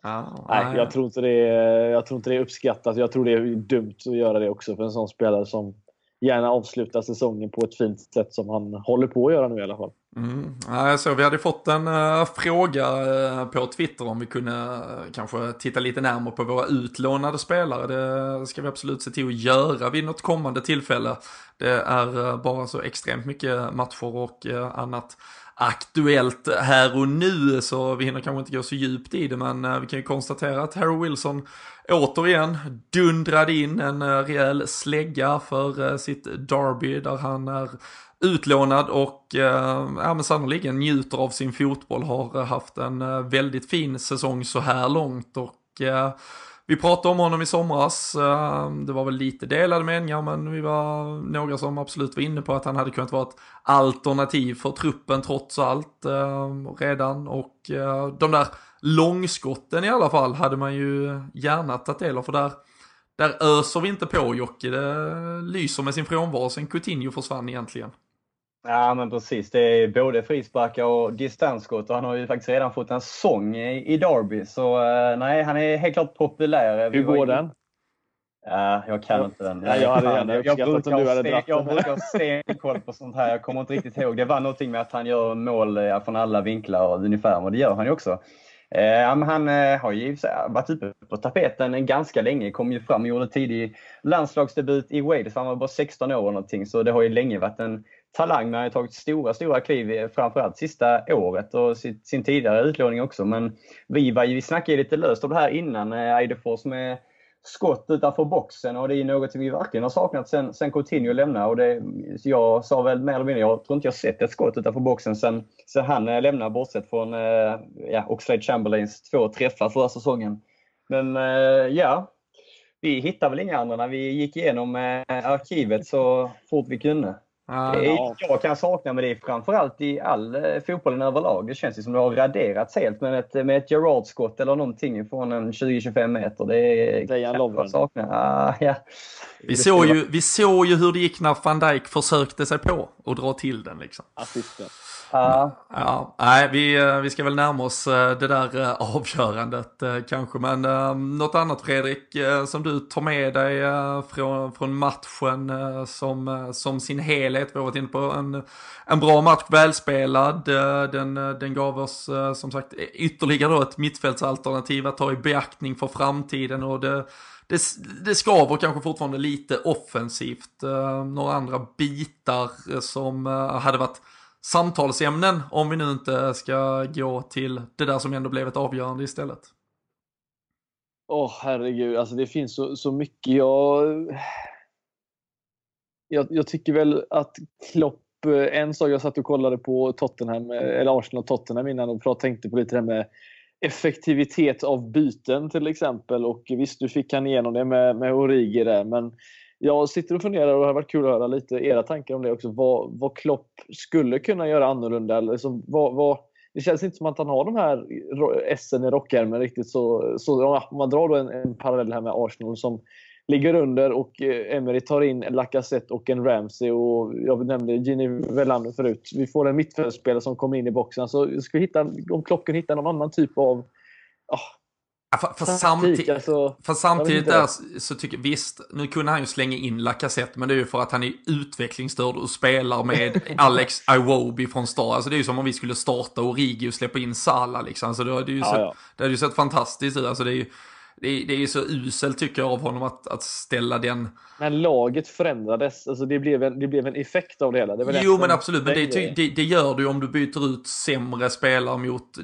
Ah, nej, Jag, tror inte det är, jag tror inte det är uppskattat. Jag tror det är dumt att göra det också för en sån spelare som gärna avsluta säsongen på ett fint sätt som han håller på att göra nu i alla fall. Mm. Så vi hade fått en uh, fråga uh, på Twitter om vi kunde uh, kanske titta lite närmare på våra utlånade spelare. Det ska vi absolut se till att göra vid något kommande tillfälle. Det är bara så extremt mycket matcher och annat aktuellt här och nu så vi hinner kanske inte gå så djupt i det men vi kan ju konstatera att Harry Wilson återigen dundrade in en eh, rejäl slägga för eh, sitt Derby där han är utlånad och eh, ja, men sannoliken njuter av sin fotboll. Har eh, haft en väldigt fin säsong så här långt och eh, vi pratade om honom i somras. Det var väl lite delade meningar men vi var några som absolut var inne på att han hade kunnat vara ett alternativ för truppen trots allt redan och de där långskotten i alla fall hade man ju gärna tagit del av för där där öser vi inte på Jocke, det lyser med sin frånvaro sen Coutinho försvann egentligen. Ja men precis. Det är både frisparkar och distansskott och han har ju faktiskt redan fått en sång i, i Derby. Så uh, nej, han är helt klart populär. Hur går den? Ja, jag kan inte den. Ja, jag hade gärna jag, jag, brukar du hade sten, jag brukar ha stenkoll på sånt här. Jag kommer inte riktigt ihåg. Det var någonting med att han gör mål ja, från alla vinklar ungefär och det gör han ju också. Eh, han eh, har ju varit uppe på tapeten ganska länge. Kom ju fram och gjorde tidig landslagsdebut i Wales. Han var bara 16 år eller någonting. Så det har ju länge varit en talang, men han har tagit stora, stora kliv eh, framförallt sista året och sin tidigare utlåning också. Men vi, var, vi snackade lite löst om det här innan, eh, Eidefors med skott utanför boxen och det är något som vi verkligen har saknat sen, sen Coutinho lämnade. Och det, jag sa väl mer eller mindre, jag tror inte jag sett ett skott utanför boxen sen, sen han eh, lämnade bortsett från eh, ja, Oxlade Chamberlains två träffar förra säsongen. Men eh, ja, vi hittade väl inga andra när vi gick igenom eh, arkivet så fort vi kunde. Ah, ja. Jag kan sakna med det framförallt i all eh, fotbollen överlag. Det känns ju som det har raderats helt med ett, med ett Gerard-skott eller någonting från en 20-25 meter. Det är Dejan Lovren. sakna. Ah, ja. vi, såg ju, vi såg ju hur det gick när van Dijk försökte sig på att dra till den. Liksom. Assisten. Ja. ja. Nej, vi, eh, vi ska väl närma oss eh, det där eh, avgörandet kanske. Men något annat Fredrik som du tar med dig från, från matchen som, som sin helhet. Vi har varit inne på en, en bra match, välspelad. Den, den gav oss som sagt e-, ytterligare då ett mittfältsalternativ att ta i beaktning för framtiden. och det det, det skaver kanske fortfarande lite offensivt. några andra bitar som hade varit samtalsämnen om vi nu inte ska gå till det där som ändå blev ett avgörande istället? Åh oh, herregud, alltså det finns så, så mycket. Jag, jag, jag tycker väl att Klopp, eh, en sak jag satt och kollade på Tottenham, eh, eller Arsenal och Tottenham innan och tänkte på lite det här med effektivitet av byten till exempel. Och visst, du fick han igenom det med, med Origi där, men jag sitter och funderar och det har varit kul att höra lite era tankar om det också. Vad, vad Klopp skulle kunna göra annorlunda. Eller liksom, vad, vad, det känns inte som att han har de här essen i rockärmen riktigt. Så, så om man drar då en, en parallell här med Arsenal som ligger under och eh, Emery tar in en Lacazette och en Ramsey och jag nämnde Gini Velander förut. Vi får en mittfältspelare som kommer in i boxen. Så ska hitta, om Klopp kan hitta någon annan typ av oh, Ja, för, samtid alltså, för samtidigt där så tycker jag, visst, nu kunde han ju slänga in Lacazette, men det är ju för att han är utvecklingsstörd och spelar med Alex Iwobi från start. Alltså det är ju som om vi skulle starta Origi och släppa in Salah liksom. Alltså det hade ju, ja, sett, ja. Det hade ju sett fantastiskt ut. Alltså det är ju, det är, det är så uselt tycker jag av honom att, att ställa den. Men laget förändrades, alltså det blev en, det blev en effekt av det hela. Det jo men absolut, men det, det, det, gör du om du byter ut sämre spelare mot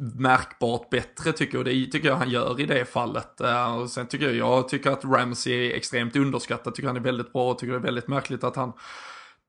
märkbart bättre tycker jag. Det tycker jag han gör i det fallet. Eh, och sen tycker jag, jag tycker att Ramsey är extremt underskattad. Tycker han är väldigt bra och tycker det är väldigt märkligt att han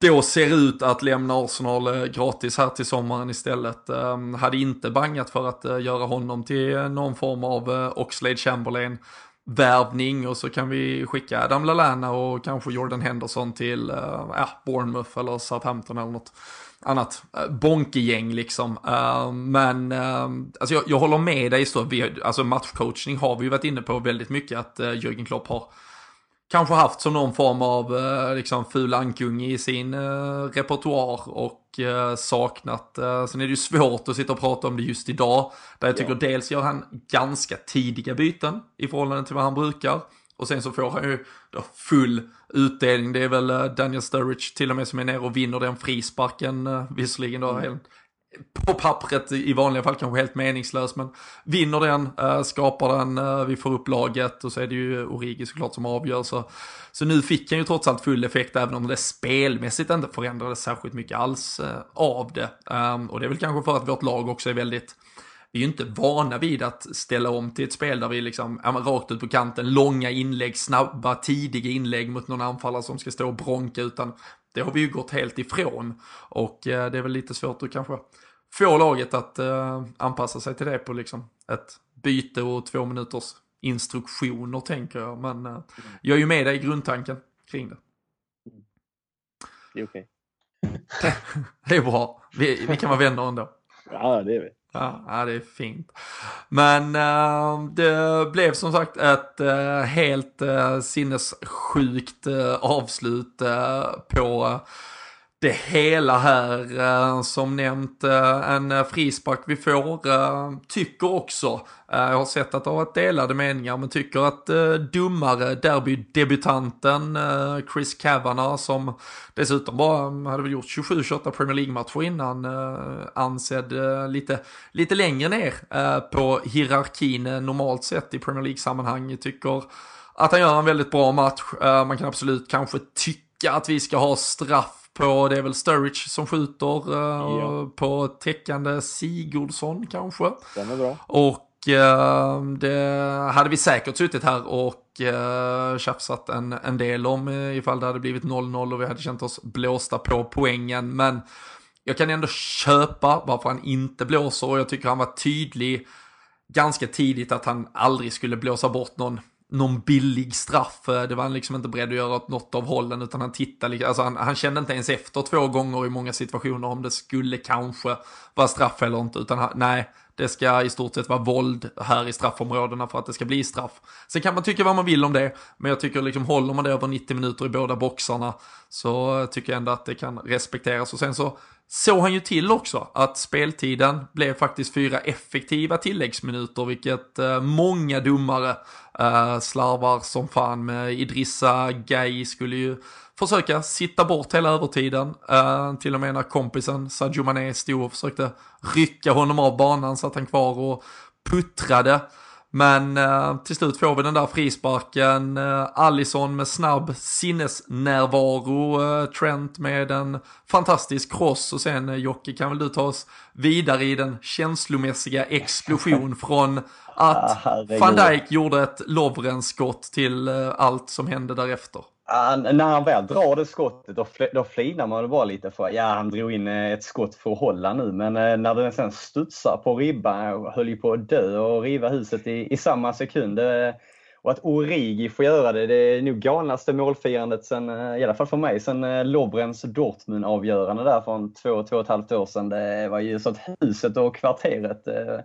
då ser ut att lämna Arsenal eh, gratis här till sommaren istället. Ehm, hade inte bangat för att eh, göra honom till någon form av Oxlade Chamberlain värvning och så kan vi skicka Adam Lallana och kanske Jordan Henderson till uh, Bournemouth eller Southampton eller något annat äh, bonkegäng liksom. Uh, men uh, alltså jag, jag, håller med dig så, vi, alltså matchcoachning har vi ju varit inne på väldigt mycket att uh, Jürgen Klopp har kanske haft som någon form av uh, liksom ful ankunge i sin repertoar och saknat. Sen är det ju svårt att sitta och prata om det just idag. Där jag tycker ja. dels gör han ganska tidiga byten i förhållande till vad han brukar. Och sen så får han ju då full utdelning. Det är väl eh, Daniel Sturridge till och med som är nere och vinner den frisparken. eh, Visserligen då Mm. helt, på pappret i vanliga fall kanske helt meningslös. Men vinner den, eh, skapar den, vi får upp laget och så är det ju Origi såklart som avgör. Så, så nu fick han ju trots allt full effekt även om det spelmässigt inte förändrades särskilt mycket alls av det. Um, och det är väl kanske för att vårt lag också är väldigt vi är ju inte vana vid att ställa om till ett spel där vi liksom, ja, rakt ut på kanten, långa inlägg, snabba, tidiga inlägg mot någon anfallare som ska stå och bronka, utan det har vi ju gått helt ifrån. Och eh, det är väl lite svårt att kanske få laget att eh, anpassa sig till det på liksom ett byte och två minuters instruktioner tänker jag. Men eh, jag är ju med dig i grundtanken kring det. Det är okej. Det är bra. Vi, vi kan vara vänner ändå. Ja, det är vi. Ja, ja, det är fint. Men eh, det blev som sagt ett eh, helt uh, sinnessjukt avslut på det hela här. Eh, som nämnt eh, en eh, frispark vi får. tycker också, jag har sett att det har varit delade meningar, men tycker att dummare derbydebutanten Chris Kavanagh som dessutom bara mm, hade väl gjort 27-28 Premier League-matcher innan, ansedd lite, lite längre ner på hierarkin normalt sett i Premier League-sammanhang. Tycker att han gör en väldigt bra match. Man kan absolut kanske tycka att vi ska ha straff på, det är väl Sturridge som skjuter, uh, Ja. på täckande Sigurdsson kanske. Den är bra. Och eh, det hade vi säkert suttit här och eh, tjafsat en, en del om eh, ifall det hade blivit 0-0 och vi hade känt oss blåsta på poängen. Men jag kan ändå köpa varför han inte blåser och jag tycker han var tydlig ganska tidigt att han aldrig skulle blåsa bort någon någon billig straff. Eh, det var han liksom inte beredd att göra åt något av hållen utan han tittade, alltså han, han kände inte ens efter två gånger i många situationer om det skulle kanske vara straff eller inte utan han, nej, det ska i stort sett vara våld här i straffområdena för att det ska bli straff. Sen kan man tycka vad man vill om det, men jag tycker liksom håller man det över 90 minuter i båda boxarna så tycker jag ändå att det kan respekteras. Och sen så såg han ju till också att speltiden blev faktiskt fyra effektiva tilläggsminuter, vilket eh, många domare eh, slarvar som fan med. Idrissa Gay skulle ju försöka sitta bort hela övertiden. Eh, till och med när kompisen Sadio Mané stod och försökte rycka honom av banan satt han kvar och puttrade. Men eh, till slut får vi den där frisparken. Eh, Allison med snabb sinnesnärvaro. Eh, Trent med en fantastisk cross. Och sen eh, Jocke kan väl du ta oss vidare i den känslomässiga explosion från Ah, att herregud. van Dijk gjorde ett Lovren-skott till eh, allt som hände därefter. När han väl drar det skottet då, fl- då flinar man bara lite för ja han drog in eh, ett skott för att hålla nu men eh, när den sen studsar på ribban eh, höll ju på att dö och riva huset i, i samma sekund. Och att Origi får göra det, det är nog galnaste målfirandet sen, i alla fall för mig, sen Lobrens Dortmund-avgörande där från två, två och ett halvt år sedan. Det var ju så att huset och kvarteret eh,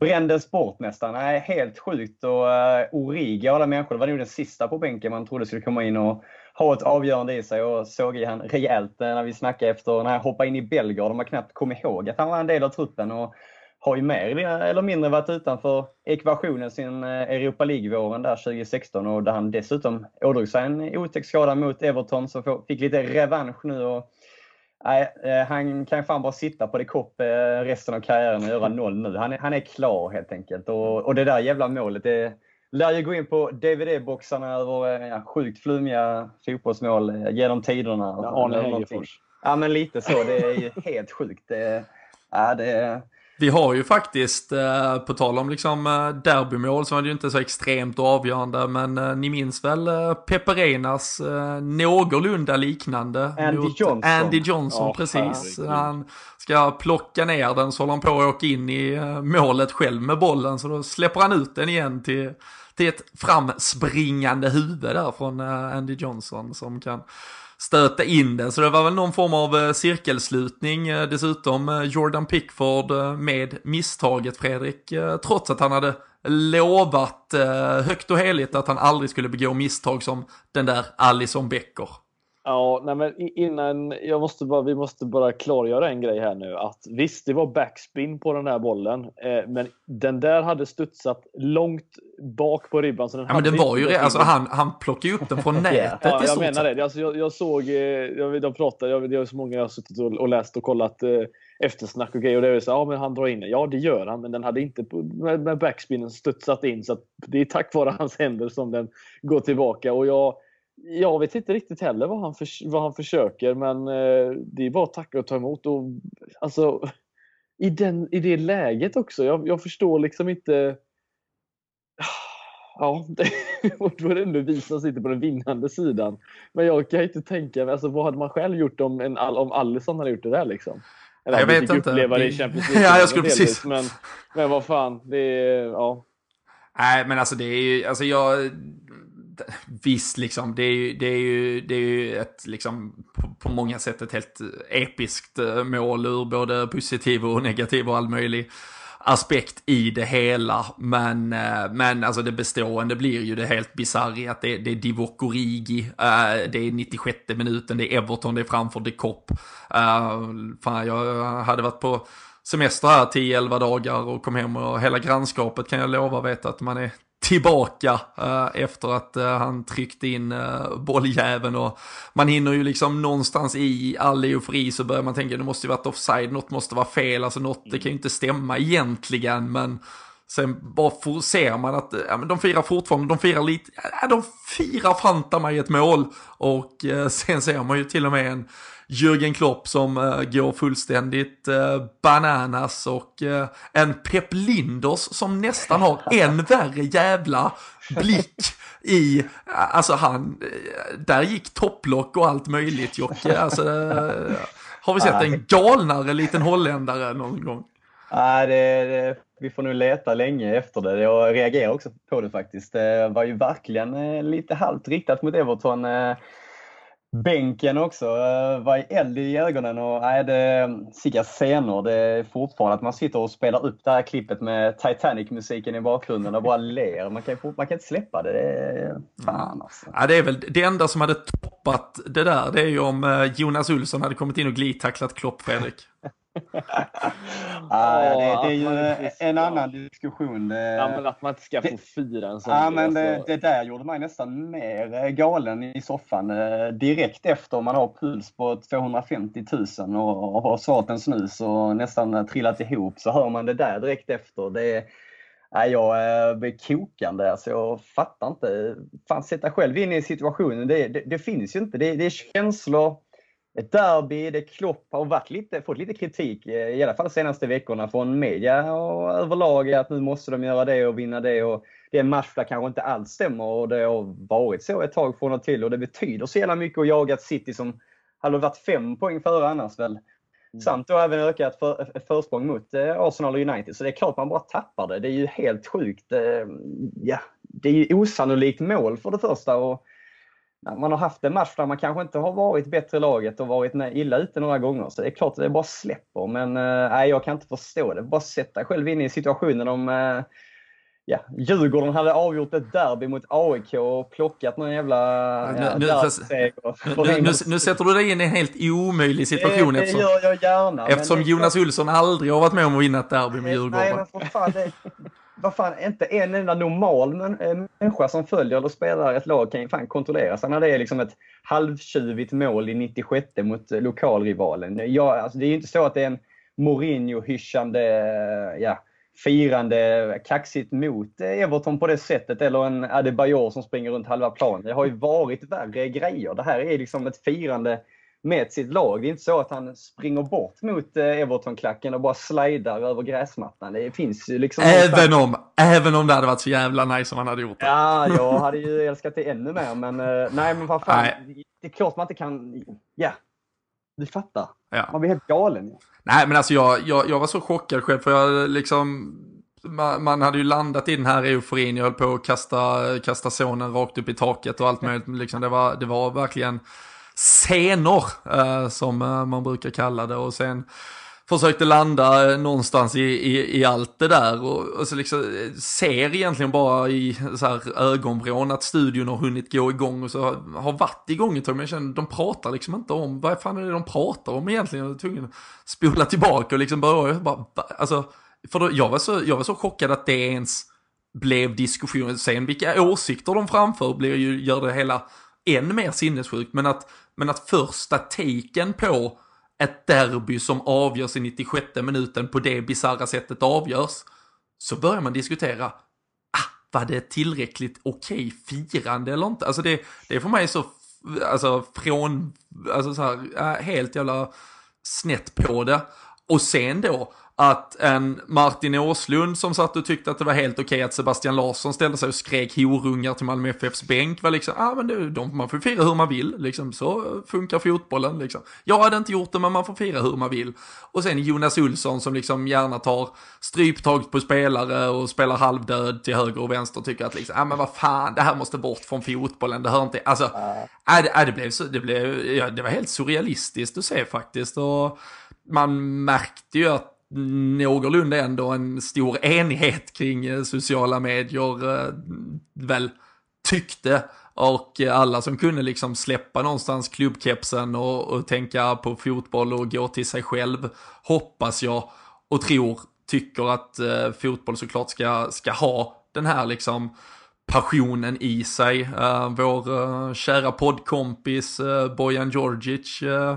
brändes bort nästan. Nej, helt sjukt. Och uh, Origi, alla människor, det var nog den sista på bänken man trodde skulle komma in och ha ett avgörande i sig. Och såg i han rejält eh, när vi snackade efter, när han hoppade in i Belgrad. De har knappt kommit ihåg att han var en del av truppen. Och har ju mer eller mindre varit utanför ekvationen sin eh, Europa League-våren där 2016 och där han dessutom ådrog sig en otäck skada mot Everton så fick lite revansch nu. Och, nej, eh, han kan fan bara sitta på det kopp eh, resten av karriären och göra noll nu. Han är, han är klar helt enkelt. Och, och det där jävla målet, det lär ju gå in på DVD-boxarna över eh, ja, sjukt flummiga fotbollsmål genom tiderna. Ja, Arne. Hegerfors. Ja, men lite så. Det är ju helt sjukt. Det, ja, det, Vi har ju faktiskt, eh, på tal om liksom eh, derbymål så var det ju inte så extremt avgörande, men eh, ni minns väl eh, Peperenas eh, någorlunda liknande Andy mot Johnson. Andy Johnson, Ja, precis. herregud. Han ska plocka ner den så håller han på att åka in i målet själv med bollen, så då släpper han ut den igen till, till ett framspringande huvud där från Andy Johnson som kan stöta in den. Så det var väl någon form av eh, cirkelslutning eh, dessutom. Eh, Jordan Pickford med misstaget Fredrik, trots att han hade lovat högt och heligt att han aldrig skulle begå misstag som den där Alison Becker. Ja, nej men innan, jag måste bara, vi måste bara klargöra en grej här nu. Att visst, det var backspin på den här bollen, eh, men den där hade studsat långt bak på ribban. Så den ja, men den var ju det. Alltså, han, han plockade ju upp den från nätet ja, jag menar det. Alltså, jag, jag såg, eh, jag, de pratade, jag, det är så många jag har suttit och, och läst och kollat eh, eftersnack och grejer. Och det är så, ja men han drar in den. Ja det gör han, men den hade inte med, med backspinnen studsat in. Så det är tack vare hans händer som den går tillbaka. Och jag, jag vet inte riktigt heller vad han, för, vad han försöker, men eh, det är bara att tacka och ta emot. Och, alltså, i, den, I det läget också. Jag, jag förstår liksom inte... Ja, det, då är det ändå vi som sitter på den vinnande sidan. Men jag kan inte tänka mig, alltså, vad hade man själv gjort om, en, om Alisson hade gjort det där? Liksom? Eller, jag vet inte. uppleva det i Champions League. ja, jag skulle precis. Men, men vad fan, det är... Ja. Nej, men alltså det är ju, alltså jag visst, liksom, det är ju, det är ju, det är ju ett, liksom, på, på, många sätt ett helt episkt eh, mål ur både positiv och negativ och all möjlig aspekt i det hela. Men, eh, men alltså det bestående blir ju det helt bisarra att det, det är Divock Origi, eh, det är 96 minuten, det är Everton, det är framför de Kopp. Fan, jag hade varit på semester här 10-11 dagar och kom hem och hela grannskapet kan jag lova vet att man är tillbaka eh, efter att eh, han tryckte in eh, bolljäveln och man hinner ju liksom någonstans i all eufori så börjar man tänka det måste ju varit offside, något måste vara fel, alltså något, det kan ju inte stämma egentligen men sen bara ser man att ja, men de firar fortfarande, de firar lite, ja, de firar fanta mig ett mål och sen ser man ju till och med en Jürgen Klopp som uh, går fullständigt uh, bananas och uh, en Pep Linders som nästan har en värre jävla blick i, alltså han, där gick topplock och allt möjligt Jocke. Alltså, har vi sett en galnare liten holländare någon gång? Nej, det, det, vi får nog leta länge efter det. Jag reagerar också på det faktiskt. Det var ju verkligen lite halvt riktat mot Everton bänken också uh, var eld i ögonen och nej, det vilka scener. Det är fortfarande att man sitter och spelar upp det här klippet med Titanic-musiken i bakgrunden och bara ler. Man kan, man kan inte släppa det. det är, fan alltså. Ja, det är väl det enda som hade toppat det där. Det är ju om eh, Jonas Olsson hade kommit in och glidtacklat Klopp, Fredrik ah, det, det, är ju en annan diskussion. Ja, men att man inte ska få fira en sån Ja, men det, det, där gjorde mig nästan mer eh, galen i soffan. Eh, direkt efter man har puls på 250 000 och har svalt en snus och nästan trillat ihop så hör man det där direkt efter. Det, Nej, jag eh, blir kokande. Alltså, jag fattar inte. Fan, sätta själv in i situationen. Det, det, det finns ju inte. Det, det är känslor ett derby där Klopp har varit lite, fått lite kritik, eh, i alla fall de senaste veckorna, från media och överlag att nu måste de göra det och vinna det. Och det är en match där kanske inte allt stämmer och det har varit så ett tag från och till och det betyder så jävla mycket att jaga ett City som hade varit fem poäng före annars väl. Mm. Samt då även ökat för, försprång mot eh, Arsenal och United. Så det är klart man bara tappar det. Det är ju helt sjukt. Eh, ja, det är ju osannolikt mål för det första. Och, man har haft en match där man kanske inte har varit bättre laget och varit illa ute några gånger. Så det är klart att det bara släpper. Men eh, nej, jag kan inte förstå det. Bara sätta själv in i situationen om eh, ja, Djurgården hade avgjort ett derby mot AIK och plockat någon jävla ja, nu, nu, nu, nu, sätter du dig in i en helt omöjlig situation. Det, det eftersom, gör jag gärna. Eftersom Jonas Olsson aldrig har varit med om att vinna ett derby med Djurgården. Nej, men för fan, det, vad fan, inte en enda normal eh, människa som följer eller spelar ett lag kan ju fan kontrollera sig när det är liksom ett halvtjuvigt mål i 96 mot eh, lokalrivalen. Ja, alltså det är ju inte så att det är en Mourinho-hyschande, eh, ja, firande kaxigt mot Everton på det sättet eller en Adebayor som springer runt halva planen. Det har ju varit värre grejer. Det här är liksom ett firande med sitt lag. Det är inte så att han springer bort mot eh, Everton-klacken och bara slidar över gräsmattan. Det finns ju liksom... Även om, även om det hade varit så jävla nice om han hade gjort det. Ja, jag hade ju älskat det ännu mer. Men eh, nej, men vad fan. Nej. Det är klart man inte kan... Ja, du fattar. Ja. Man blir helt galen. Nej, men alltså jag, jag, jag var så chockad själv för jag liksom... Man, hade ju landat i den här euforin, jag höll på att kasta, kasta sonen rakt upp i taket och allt möjligt. Liksom det, var, det var verkligen scener eh, som eh, man brukar kalla det och sen försökte landa eh, någonstans i, i, i allt det där. Och, och, så liksom eh, ser egentligen bara i så här ögonvrån att studion har hunnit gå igång och så har, har varit igång ett tag men jag känner de pratar liksom inte om vad fan är det de pratar om egentligen? Jag var tvungen att spola tillbaka och liksom börja bara, alltså för då, jag var så, jag var så chockad att det ens blev diskussion, Sen vilka åsikter de framför blir ju, gör det hela än mer sinnessjukt. Men att, men att första taken på ett derby som avgörs i 96 minuten på det bisarra sättet avgörs. Så börjar man diskutera, ah, var det tillräckligt okej okay firande eller inte? Alltså det, det är för mig så, alltså från, alltså så här, äh, helt jävla snett på det. Och sen då, att en Martin Åslund som satt och tyckte att det var helt okej att Sebastian Larsson ställde sig och skrek horungar till Malmö FFs bänk var liksom, ja ah, men det, de, man får fira hur man vill, liksom så funkar fotbollen liksom. Jag hade inte gjort det men man får fira hur man vill. Och sen Jonas Olsson som liksom gärna tar stryptag på spelare och spelar halvdöd till höger och vänster och tycker att liksom, ja ah, men vad fan, det här måste bort från fotbollen, det hör inte, alltså, äh, det, äh, det blev så, det blev, ja, det var helt surrealistiskt att se faktiskt och man märkte ju att någorlunda ändå en stor enighet kring eh, sociala medier eh, väl tyckte och alla som kunde liksom släppa någonstans klubbkepsen och, och tänka på fotboll och gå till sig själv hoppas jag och tror tycker att eh, fotboll såklart ska, ska ha den här liksom passionen i sig. Eh, vår eh, kära poddkompis eh, Bojan Djordjic eh,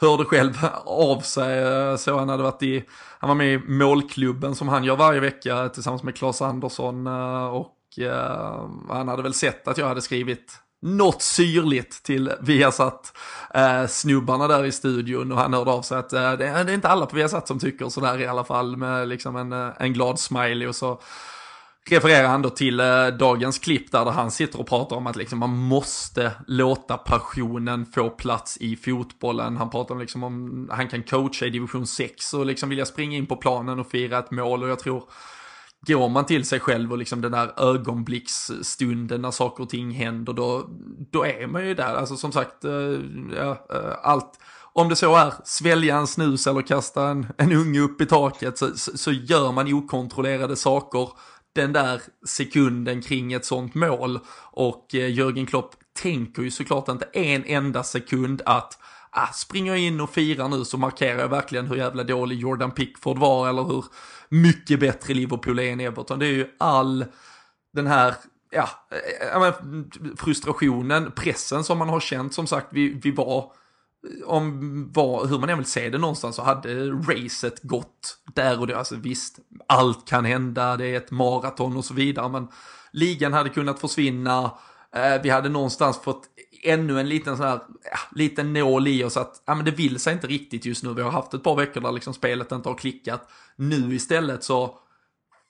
hörde själv av sig, eh, så han hade varit i, han var med i målklubben som han gör varje vecka tillsammans med Claes Andersson eh, och eh, han hade väl sett att jag hade skrivit något syrligt till Viasat eh, snubbarna där i studion och han hörde av sig att eh, det, är inte alla på Viasat som tycker sådär i alla fall med liksom en, en glad smiley och så refererar han då till eh, dagens klipp där, där han sitter och pratar om att liksom man måste låta passionen få plats i fotbollen. Han pratar om liksom om han kan coacha i division 6 och liksom vilja springa in på planen och fira ett mål och jag tror går man till sig själv och liksom den där ögonblicksstunden när saker och ting händer då, då är man ju där. Alltså som sagt, eh, ja, eh, allt om det så är svälja en snus eller kasta en, en unge upp i taket så, så, så, gör man okontrollerade saker den där sekunden kring ett sånt mål. Och eh, Jörgen Klopp tänker ju såklart inte en enda sekund att ah, springer jag in och firar nu så markerar jag verkligen hur jävla dålig Jordan Pickford var eller hur mycket bättre Liverpool är än Everton. Det är ju all den här ja, eh, frustrationen, pressen som man har känt som sagt, vi, vi var om vad, hur man än vill se det någonstans så hade racet gått där och då. Alltså visst, allt kan hända, det är ett maraton och så vidare, men ligan hade kunnat försvinna. Eh, vi hade någonstans fått ännu en liten sån här, ja, liten nål i oss att, ja men det vill sig inte riktigt just nu. Vi har haft ett par veckor där liksom spelet inte har klickat. Nu istället så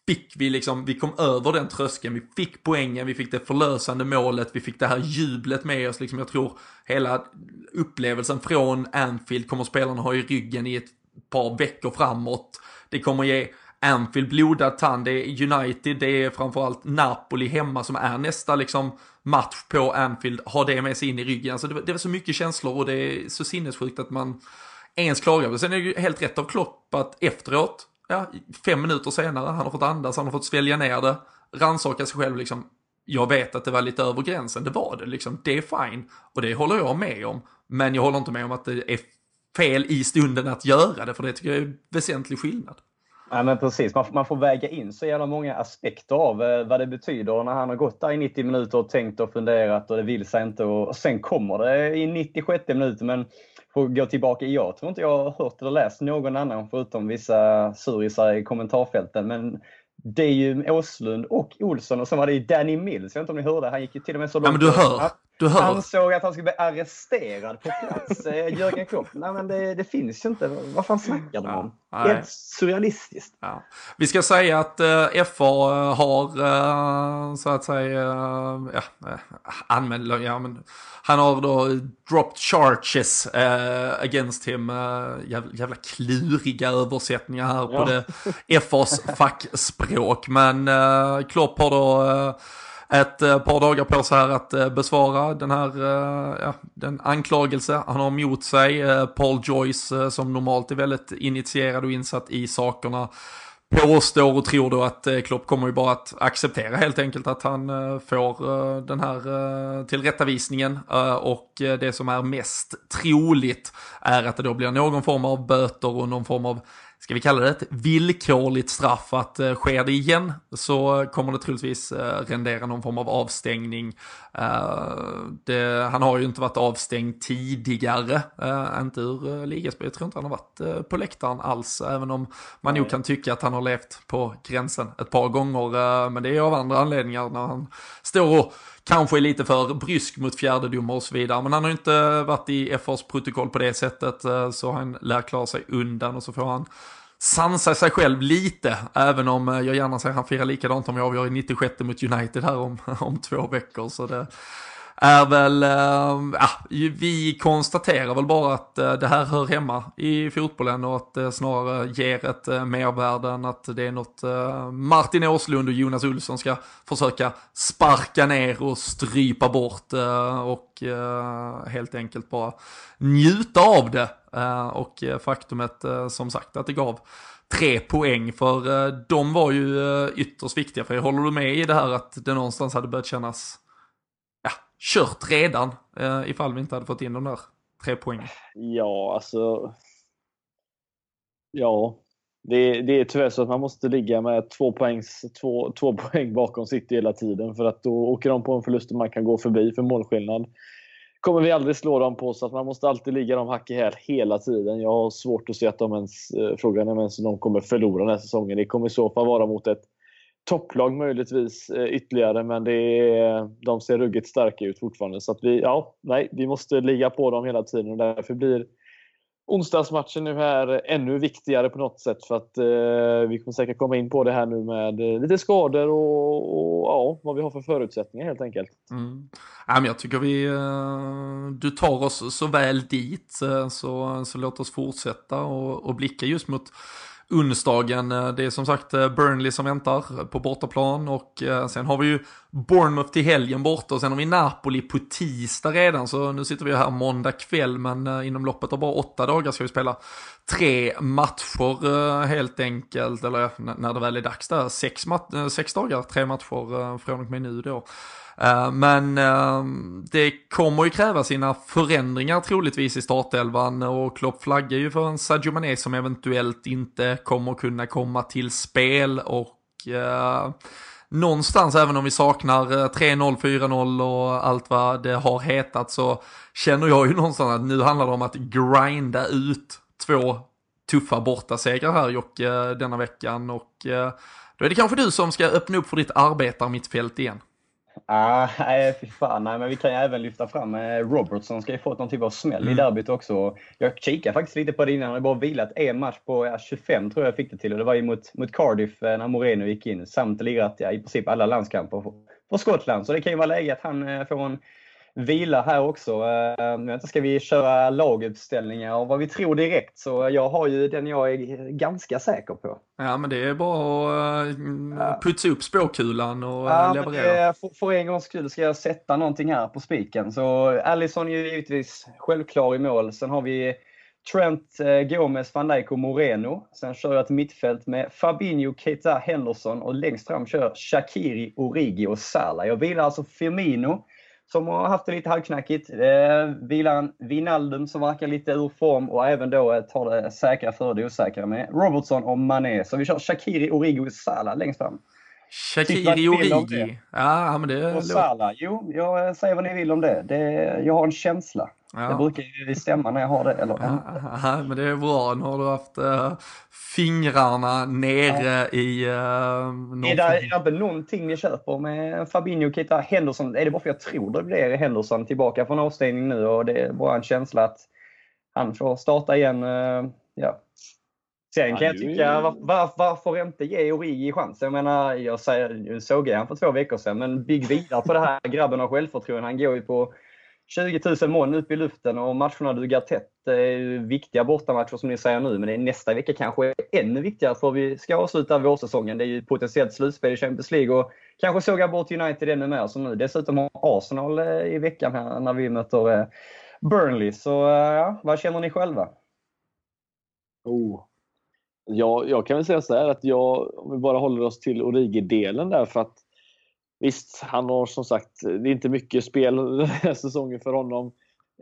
fick vi liksom, vi kom över den tröskeln, vi fick poängen, vi fick det förlösande målet, vi fick det här jublet med oss. Liksom, jag tror hela upplevelsen från Anfield kommer spelarna ha i ryggen i ett par veckor framåt. Det kommer ge Anfield blodad tand, det är United, det är framförallt Napoli hemma som är nästa liksom match på Anfield, har det med sig in i ryggen. Alltså det, det var så mycket känslor och det är så sinnessjukt att man ens klagar. Sen är det ju helt rätt av Klopp att efteråt, ja, fem minuter senare, han har fått andas, han har fått svälja ner det, rannsaka sig själv liksom. Jag vet att det var lite över gränsen, det var det liksom, det är fine. Och det håller jag med om. Men jag håller inte med om att det är fel i stunden att göra det, för det tycker jag är väsentlig skillnad. Ja, men precis, man, man får väga in så jävla många aspekter av eh, vad det betyder när han har gått där i 90 minuter och tänkt och funderat och det vill sig inte och, och sen kommer det i 96 minuter. Men för att gå tillbaka, jag tror inte jag har hört eller läst någon annan förutom vissa surisar i kommentarfälten. Men det är ju Åslund och Olsson och så var det ju Danny Mills. Jag vet inte om ni hörde, han gick ju till och med så långt. Ja, men du hör. Du hör. Han såg att han skulle bli arresterad på plats. Eh, Jörgen Klopp, nej men det, det, finns ju inte. Vad fan snackar de om? Helt surrealistiskt. Ja. Vi ska säga att uh, FA har uh, så att säga uh, ja, anmäld, ja, men han har då dropped charges uh, against him. Jävla, jävla kluriga översättningar här ja. på det FAs fackspråk. Men Klopp har då ett eh, par dagar på sig här att eh, besvara den här eh, ja, den anklagelse han har mot sig. Paul Joyce som normalt är väldigt initierad och insatt i sakerna påstår och tror då att Klopp kommer ju bara att acceptera helt enkelt att han får den här tillrättavisningen och det som är mest troligt är att det då blir någon form av böter och någon form av ska vi kalla det ett villkorligt straff att eh, sker det igen? Så kommer det troligtvis eh, rendera någon form av avstängning. Eh, det, han har ju inte varit avstängd tidigare, eh, inte ur eh, ligaspel, jag tror inte han har varit eh, på läktaren alls, även om man nog kan tycka att han har levt på gränsen ett par gånger, eh, men det är av andra anledningar när han står och kanske är lite för brysk mot fjärdedomar och så vidare. Men han har ju inte varit i FAs protokoll på det sättet eh, så han lär klara sig undan och så får han sansa sig själv lite, även om eh, jag gärna ser han firar likadant om jag avgör i 96 mot United här om, om två veckor. Så det, är väl, äh, ja, vi konstaterar väl bara att äh, det här hör hemma i fotbollen och att det snarare ger ett äh, mervärde än att det är något Martin Åslund och Jonas Olsson ska försöka sparka ner och strypa bort och helt enkelt bara njuta av det. och faktumet som sagt att det gav tre poäng för de var ju ytterst viktiga. För håller du med i det här att det någonstans hade börjat kännas kört redan eh, ifall vi inte hade fått in de där tre poängen. Ja, alltså. Ja, det, det är tyvärr så att man måste ligga med två, poängs, två, två poäng bakom City hela tiden för att då åker de på en förlust och man kan gå förbi för målskillnad. kommer vi aldrig slå dem på så att man måste alltid ligga dem hack i häl hela tiden. Jag har svårt att se att de ens, eh, frågan är ens de kommer förlora den här säsongen. Det kommer i så fall vara mot ett topplag möjligtvis eh, ytterligare, men det är, de ser ruggigt starka ut fortfarande. Så att vi, ja, nej, vi måste ligga på dem hela tiden och därför blir onsdagsmatchen nu här ännu viktigare på något sätt för att eh, vi kommer säkert komma in på det här nu med eh, lite skador och, och, ja, vad vi har för förutsättningar helt enkelt. Mm. Ja, men jag tycker vi, eh, du tar oss så väl dit så, så låt oss fortsätta och, och blicka just mot onsdagen. Eh, det är som sagt eh, Burnley som väntar på bortaplan och eh, sen har vi ju Bournemouth till helgen borta och sen har vi Napoli på tisdag redan så nu sitter vi här måndag kväll men inom loppet av bara åtta dagar ska vi spela tre matcher helt enkelt eller när det väl är dags där sex, sex dagar, tre matcher från och med nu då. Eh, men eh, det kommer ju kräva sina förändringar troligtvis i startelvan och Klopp flaggar ju för en Sadio Mané som eventuellt inte kommer kunna komma till spel och eh, någonstans även om vi saknar 3-0, 4-0 och allt vad det har hetat så känner jag ju någonstans att nu handlar det om att grinda ut två tuffa bortasegrar här Jocke denna veckan och då är det kanske du som ska öppna upp för ditt arbetarmittfält igen. Ah, nej, fy fan. Nej, men vi kan ju även lyfta fram eh, Robertson ska ju fått någon typ av smäll mm. i derbyt också. Jag kikade faktiskt lite på det innan. Han har bara vilat en match på ja, 25 tror jag fick det till. Och det var ju mot, mot Cardiff eh, när Moreno gick in. Samt lirat ja, i princip alla landskamper för Skottland. Så det kan ju vara läge att han eh, får en vila här också. Nu inte ska vi köra laguppställningar och vad vi tror direkt så jag har ju den jag är ganska säker på. Ja men det är bara att uh, putsa upp spåkulan och ja, leverera. för, för en gångs skull ska jag sätta någonting här på spiken. Så Allison är ju givetvis självklar i mål. Sen har vi Trent, eh, Gomez, van Dijk och Moreno. Sen kör jag ett mittfält med Fabinho, Keita, Henderson och längst fram kör Shakiri, Origi och Salah. Jag vilar alltså Firmino som har haft det lite halvknackigt. Eh, vilar Vinaldum som verkar lite ur form och även då eh, tar det säkra för det osäkra med Robertson och Mané. Så vi kör Shakiri, Origo Salah längst fram. Shakiri Origi. Ja, men det... Och Salah. Jo, jag säger vad ni vill om det. det jag har en känsla. Ja. Det brukar ju stämma när jag har det. Eller ja, men det är bra. Nu har du haft uh, fingrarna nere ja. i... Uh, är, det, är det inte någonting ni köper med Fabinho, Kita, Henderson? Är det bara för jag tror det blir Henderson tillbaka från avstängning nu och det är bara en känsla att han får starta igen. Uh, ja. Sen kan jag tycka, var, var, varför inte ge Origi chansen? Jag menar, jag säger, såg jag han för två veckor sedan, men bygg vidare på det här. Grabben har självförtroende. Han går ju på 20 000 moln upp i luften och matcherna duggar tätt. Det är viktiga bortamatcher som ni säger nu, men det är nästa vecka kanske ännu viktigare för vi ska avsluta vårsäsongen. Det är ju potentiellt slutspel i Champions League och kanske såga bort United ännu mer som nu. Dessutom har Arsenal eh, i veckan här när vi möter eh, Burnley. Så eh, ja, vad känner ni själva? Oh. Ja, jag kan väl säga så här att jag, om vi bara håller oss till Origi-delen där för att Visst, han har som sagt, det är inte mycket spel den här säsongen för honom.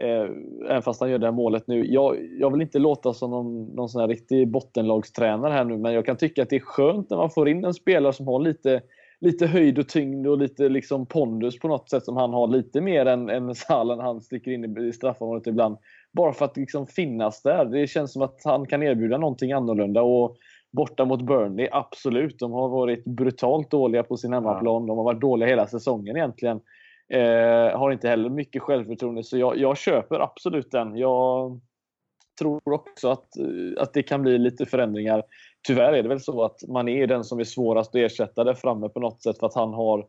Eh, även fast han gör det här målet nu. Jag, jag vill inte låta som någon, någon sån här riktig bottenlagstränare här nu, men jag kan tycka att det är skönt när man får in en spelare som har lite, lite höjd och tyngd och lite liksom pondus på något sätt som han har lite mer än, än Salen han sticker in i straffområdet ibland. Bara för att liksom finnas där. Det känns som att han kan erbjuda någonting annorlunda. Och borta mot Burnley, absolut. De har varit brutalt dåliga på sin hemmaplan. De har varit dåliga hela säsongen egentligen. Eh, har inte heller mycket självförtroende, så jag, jag köper absolut den. Jag tror också att, eh, att det kan bli lite förändringar. Tyvärr är det väl så att man är den som är svårast att ersätta där framme på något sätt för att han har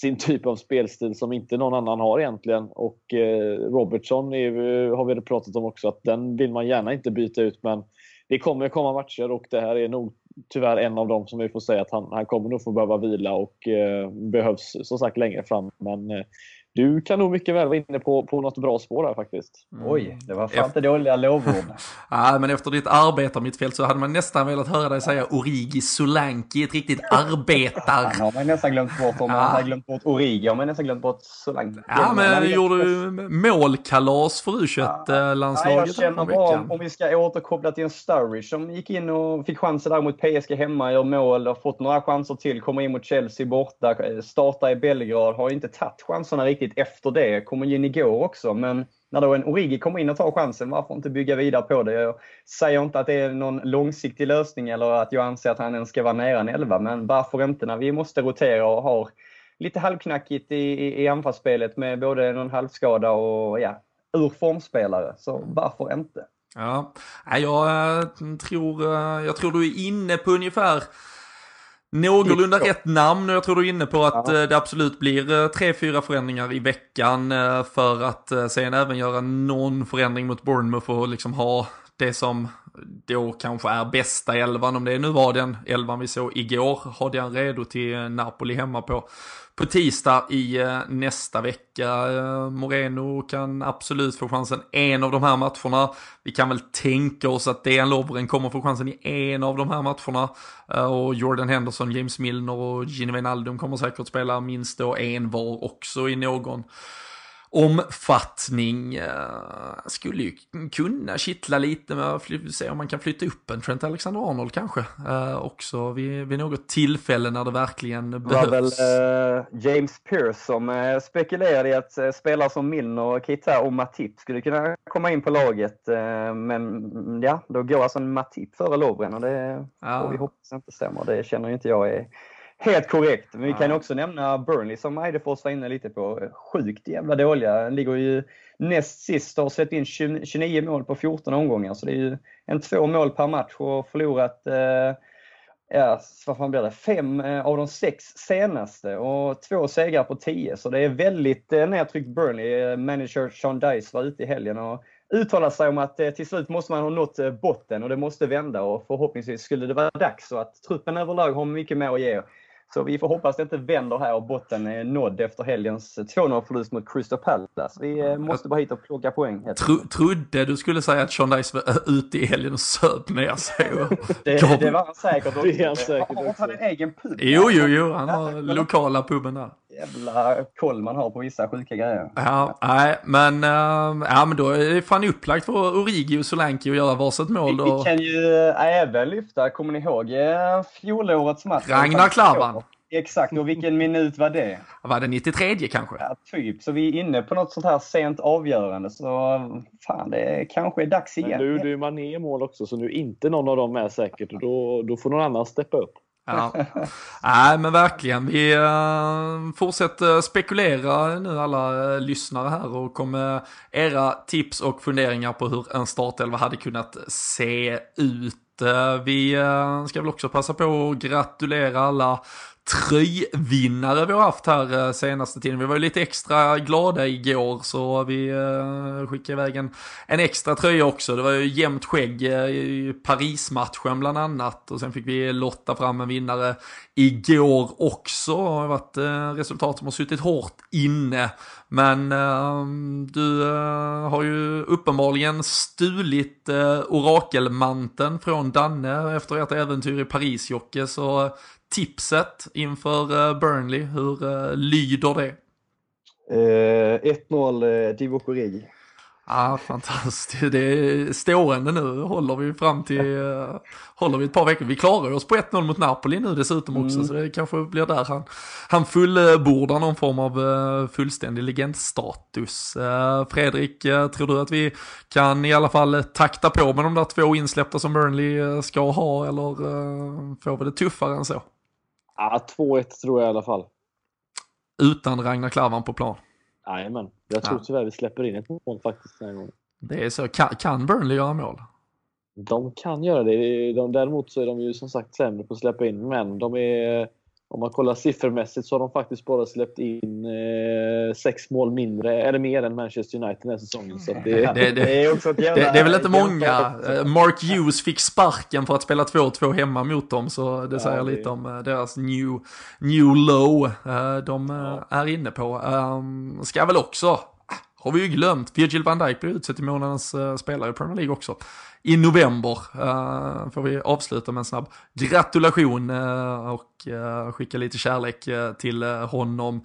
sin typ av spelstil som inte någon annan har egentligen. Och eh, Robertson är, har vi pratat om också att den vill man gärna inte byta ut men det kommer komma matcher och det här är nog tyvärr en av dem som vi får säga att han, han kommer nog få behöva vila och eh, behövs som sagt längre fram. Men eh, du kan nog mycket väl vara inne på, på något bra spår här faktiskt. Mm. Oj, det var fan inte dåliga lovord. ja, men efter ditt arbetarmittfält så hade man nästan velat höra dig säga Origi Solanki, ett riktigt arbetar... Han har man nästan glömt bort. Om man ja. hade glömt bort Origi har man nästan glömt bort Solanki. Ja, men du gjorde du målkalas för U21-landslaget ja, Jag känner bara om vi ska återkoppla till en Sturridge som gick in och fick chansen där mot PSG hemma, gör mål och fått några chanser till, kommer in mot Chelsea borta, startar i Belgrad, har inte tagit chanserna riktigt riktigt efter det. Kom in igår också, men när då en Origi kommer in och tar chansen, varför inte bygga vidare på det? Jag säger inte att det är någon långsiktig lösning eller att jag anser att han ens ska vara nära en 11, men varför inte när vi måste rotera och har lite halvknackigt i, i, i anfallsspelet med både någon halvskada och ja, ur formspelare. Så varför inte? Ja, jag eh, tror, eh, jag tror du är inne på ungefär Någorlunda rätt namn och jag tror du är inne på att ja. Eh, det absolut blir eh, tre, fyra förändringar i veckan eh, för att sen även göra någon förändring mot Bournemouth och liksom ha det som då kanske är bästa elvan, om det nu var den elvan vi såg igår, hade han redo till Napoli hemma på på tisdag i eh, nästa vecka. Eh, Moreno kan absolut få chansen en av de här matcherna. Vi kan väl tänka oss att Dejan Lovren kommer få chansen i en av de här matcherna. Eh, och Jordan Henderson, James Milner och Gino Wijnaldum kommer säkert spela minst då en var också i någon omfattning. Uh, skulle ju kunna kittla lite med att se om man kan flytta upp en Trent Alexander-Arnold kanske. Uh, också vid, vid något tillfälle när det verkligen behövs. Det var väl uh, James Pierce som uh, spekulerade i att uh, spelare som Milner, Keita och Matip skulle kunna komma in på laget. men ja, då går alltså en Matip före Lovren och det ja. får vi hoppas inte stämmer. Det känner inte jag är Helt korrekt. Men vi kan också nämna Burnley som Eidefors var inne lite på. Sjukt jävla dåliga. Den ligger ju näst sist och har släppt in 29 mål på 14 omgångar. Så det är ju en två mål per match och förlorat eh, ja, vad fan blir det? Fem eh, av de sex senaste och två segrar på tio. Så det är väldigt eh, nedtryckt Burnley. Eh, manager Sean Dice var ute i helgen och uttalade sig om att till slut måste man ha nått botten och det måste vända och förhoppningsvis skulle det vara dags och att truppen överlag har mycket mer att ge. Så vi får hoppas det inte vänder här och botten är nådd efter helgens 2-0-förlust mot Crystal Palace. Vi eh, måste bara hit och plocka poäng. Tro, trodde du skulle säga att Sean Dice var ute i helgen och söp ner sig. det, det var han säkert också. Det är han säkert också. Har han en egen pub? Jo, jo, jo. Han har lokala puben där jävla koll man har på vissa sjuka grejer. Ja, nej, men, uh, ja, men då är det fan upplagt för Origi och Solanki att göra varsitt mål. Då. Vi, vi kan ju även lyfta, kommer ni ihåg eh, fjolårets match? Ragnar Klavan. Exakt, och vilken minut var det? Var det 93 kanske? Ja, typ. Så vi är inne på något sånt här sent avgörande. Så fan, det kanske är dags igen. Men du, du är Mané i mål också, så nu är inte någon av dem med säkert. Då, då får någon annan steppa upp. Ja. Nej men verkligen, vi uh, fortsätter spekulera nu alla uh, lyssnare här och kommer era tips och funderingar på hur en startelva hade kunnat se ut. Uh, vi ska väl också passa på att gratulera alla tröjvinnare vi har haft här eh, senaste tiden. Vi var ju lite extra glada igår så vi eh, skickade iväg en, en extra tröja också. Det var ju jämnt skägg eh, i Paris-matchen bland annat och sen fick vi lotta fram en vinnare igår också. Det har varit resultat som har suttit hårt inne. Men ehm, du har ju uppenbarligen stulit orakelmanteln från Danne efter ert äventyr i Paris Jocke. Så tipset inför eh, Burnley, hur eh, lyder det? Eh, 1-0 eh, Divock Origi. Ja, fantastiskt. Det är stående nu. Håller vi fram till, håller vi ett par veckor. Vi klarar oss på 1-0 mot Napoli nu dessutom också, mm. så det kanske blir där han, han fullbordar någon form av fullständig legendstatus. Fredrik, tror du att vi kan i alla fall takta på med de där två insläppta som Burnley ska ha, eller får vi det tuffare än så? Ja, 2-1 tror jag i alla fall. Utan Ragnar Klavan på plan? Jajamän. Jag tror ja. tyvärr vi släpper in ett mål faktiskt den här gången. Det är så. Kan, kan Burnley göra mål? De kan göra det. De, däremot så är de ju som sagt sämre på att släppa in, men de är om man kollar siffermässigt så har de faktiskt bara släppt in eh, sex mål mindre, eller mer än Manchester United den här säsongen. Så det, det, det, det, är också det, det är väl inte många. Eh, Mark Hughes fick sparken för att spela 2-2 hemma mot dem, så det säger ja, lite om eh, deras new, new low eh, de ja. är inne på. Um, ska väl också, har vi ju glömt, Virgil van Dijk blev utsedd till månadens spelare i Premier League också i november. Uh, får vi avsluta med en snabb gratulation uh, och uh, skicka lite kärlek till honom.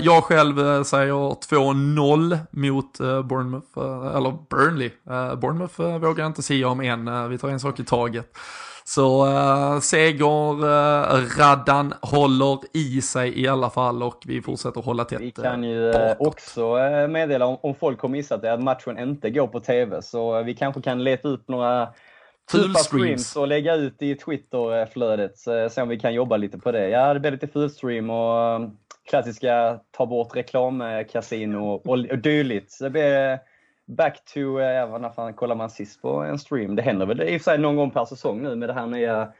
jag själv säger 2-0 mot Bournemouth, eller Burnley. Bournemouth vågar jag inte säga om än, vi tar en sak i taget. Så uh, segerraddan uh, håller i sig i alla fall och vi fortsätter hålla tätt. Vi kan ju uh, också uh, meddela om, om folk har missat det att matchen inte går på TV så vi kanske kan leta ut några fulstreams och lägga ut i Twitterflödet se om vi kan jobba lite på det. Ja, det blir lite fullstream och klassiska ta bort reklamkasino och, och dylikt. det blir back to, eh, vad fan kollar man sist på en stream? Det händer väl i och för sig någon gång per säsong nu med det här nya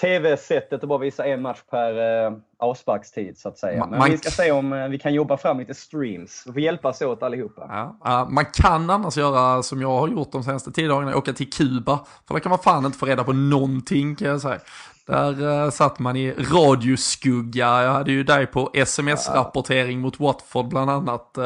TV-sättet att bara visa en match per eh, avsparkstid så att säga. Men man, vi ska se om eh, vi kan jobba fram lite streams. Vi får hjälpas åt allihopa. Ja, man kan annars göra som jag har gjort de senaste tio dagarna, åka till Kuba. För där kan man fan inte få reda på någonting kan jag säga. Där uh, satt man i radioskugga. Jag hade ju dig på sms-rapportering mot Watford bland annat. Uh,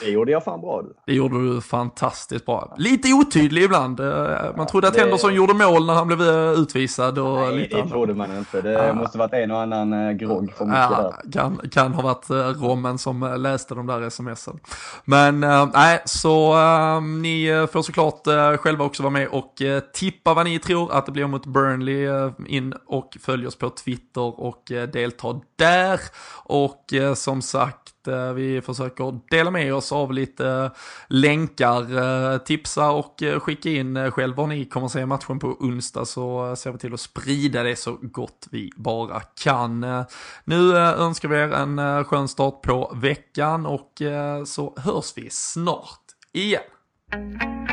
det gjorde jag fan bra du. Det gjorde du fantastiskt bra. Lite otydlig ibland. Uh, man ja, trodde att det... Henderson gjorde mål när han blev utvisad. Och Nej, lite det annat. trodde man inte. Det måste varit en och annan grogg för mycket ja. Kan, kan ha varit Rommen som läste de där smsen. Men nej, så ni får såklart själva också vara med och tippa vad ni tror att det blir mot Burnley in och följ oss på Twitter och eh, delta där. Och eh, som sagt, eh, Eh, vi försöker dela med oss av lite eh, länkar, eh, tipsa och skicka in själv var ni kommer se matchen på onsdag så ser vi till att sprida det så gott vi bara kan. Nu önskar vi er en skön start på veckan och så hörs vi snart igen.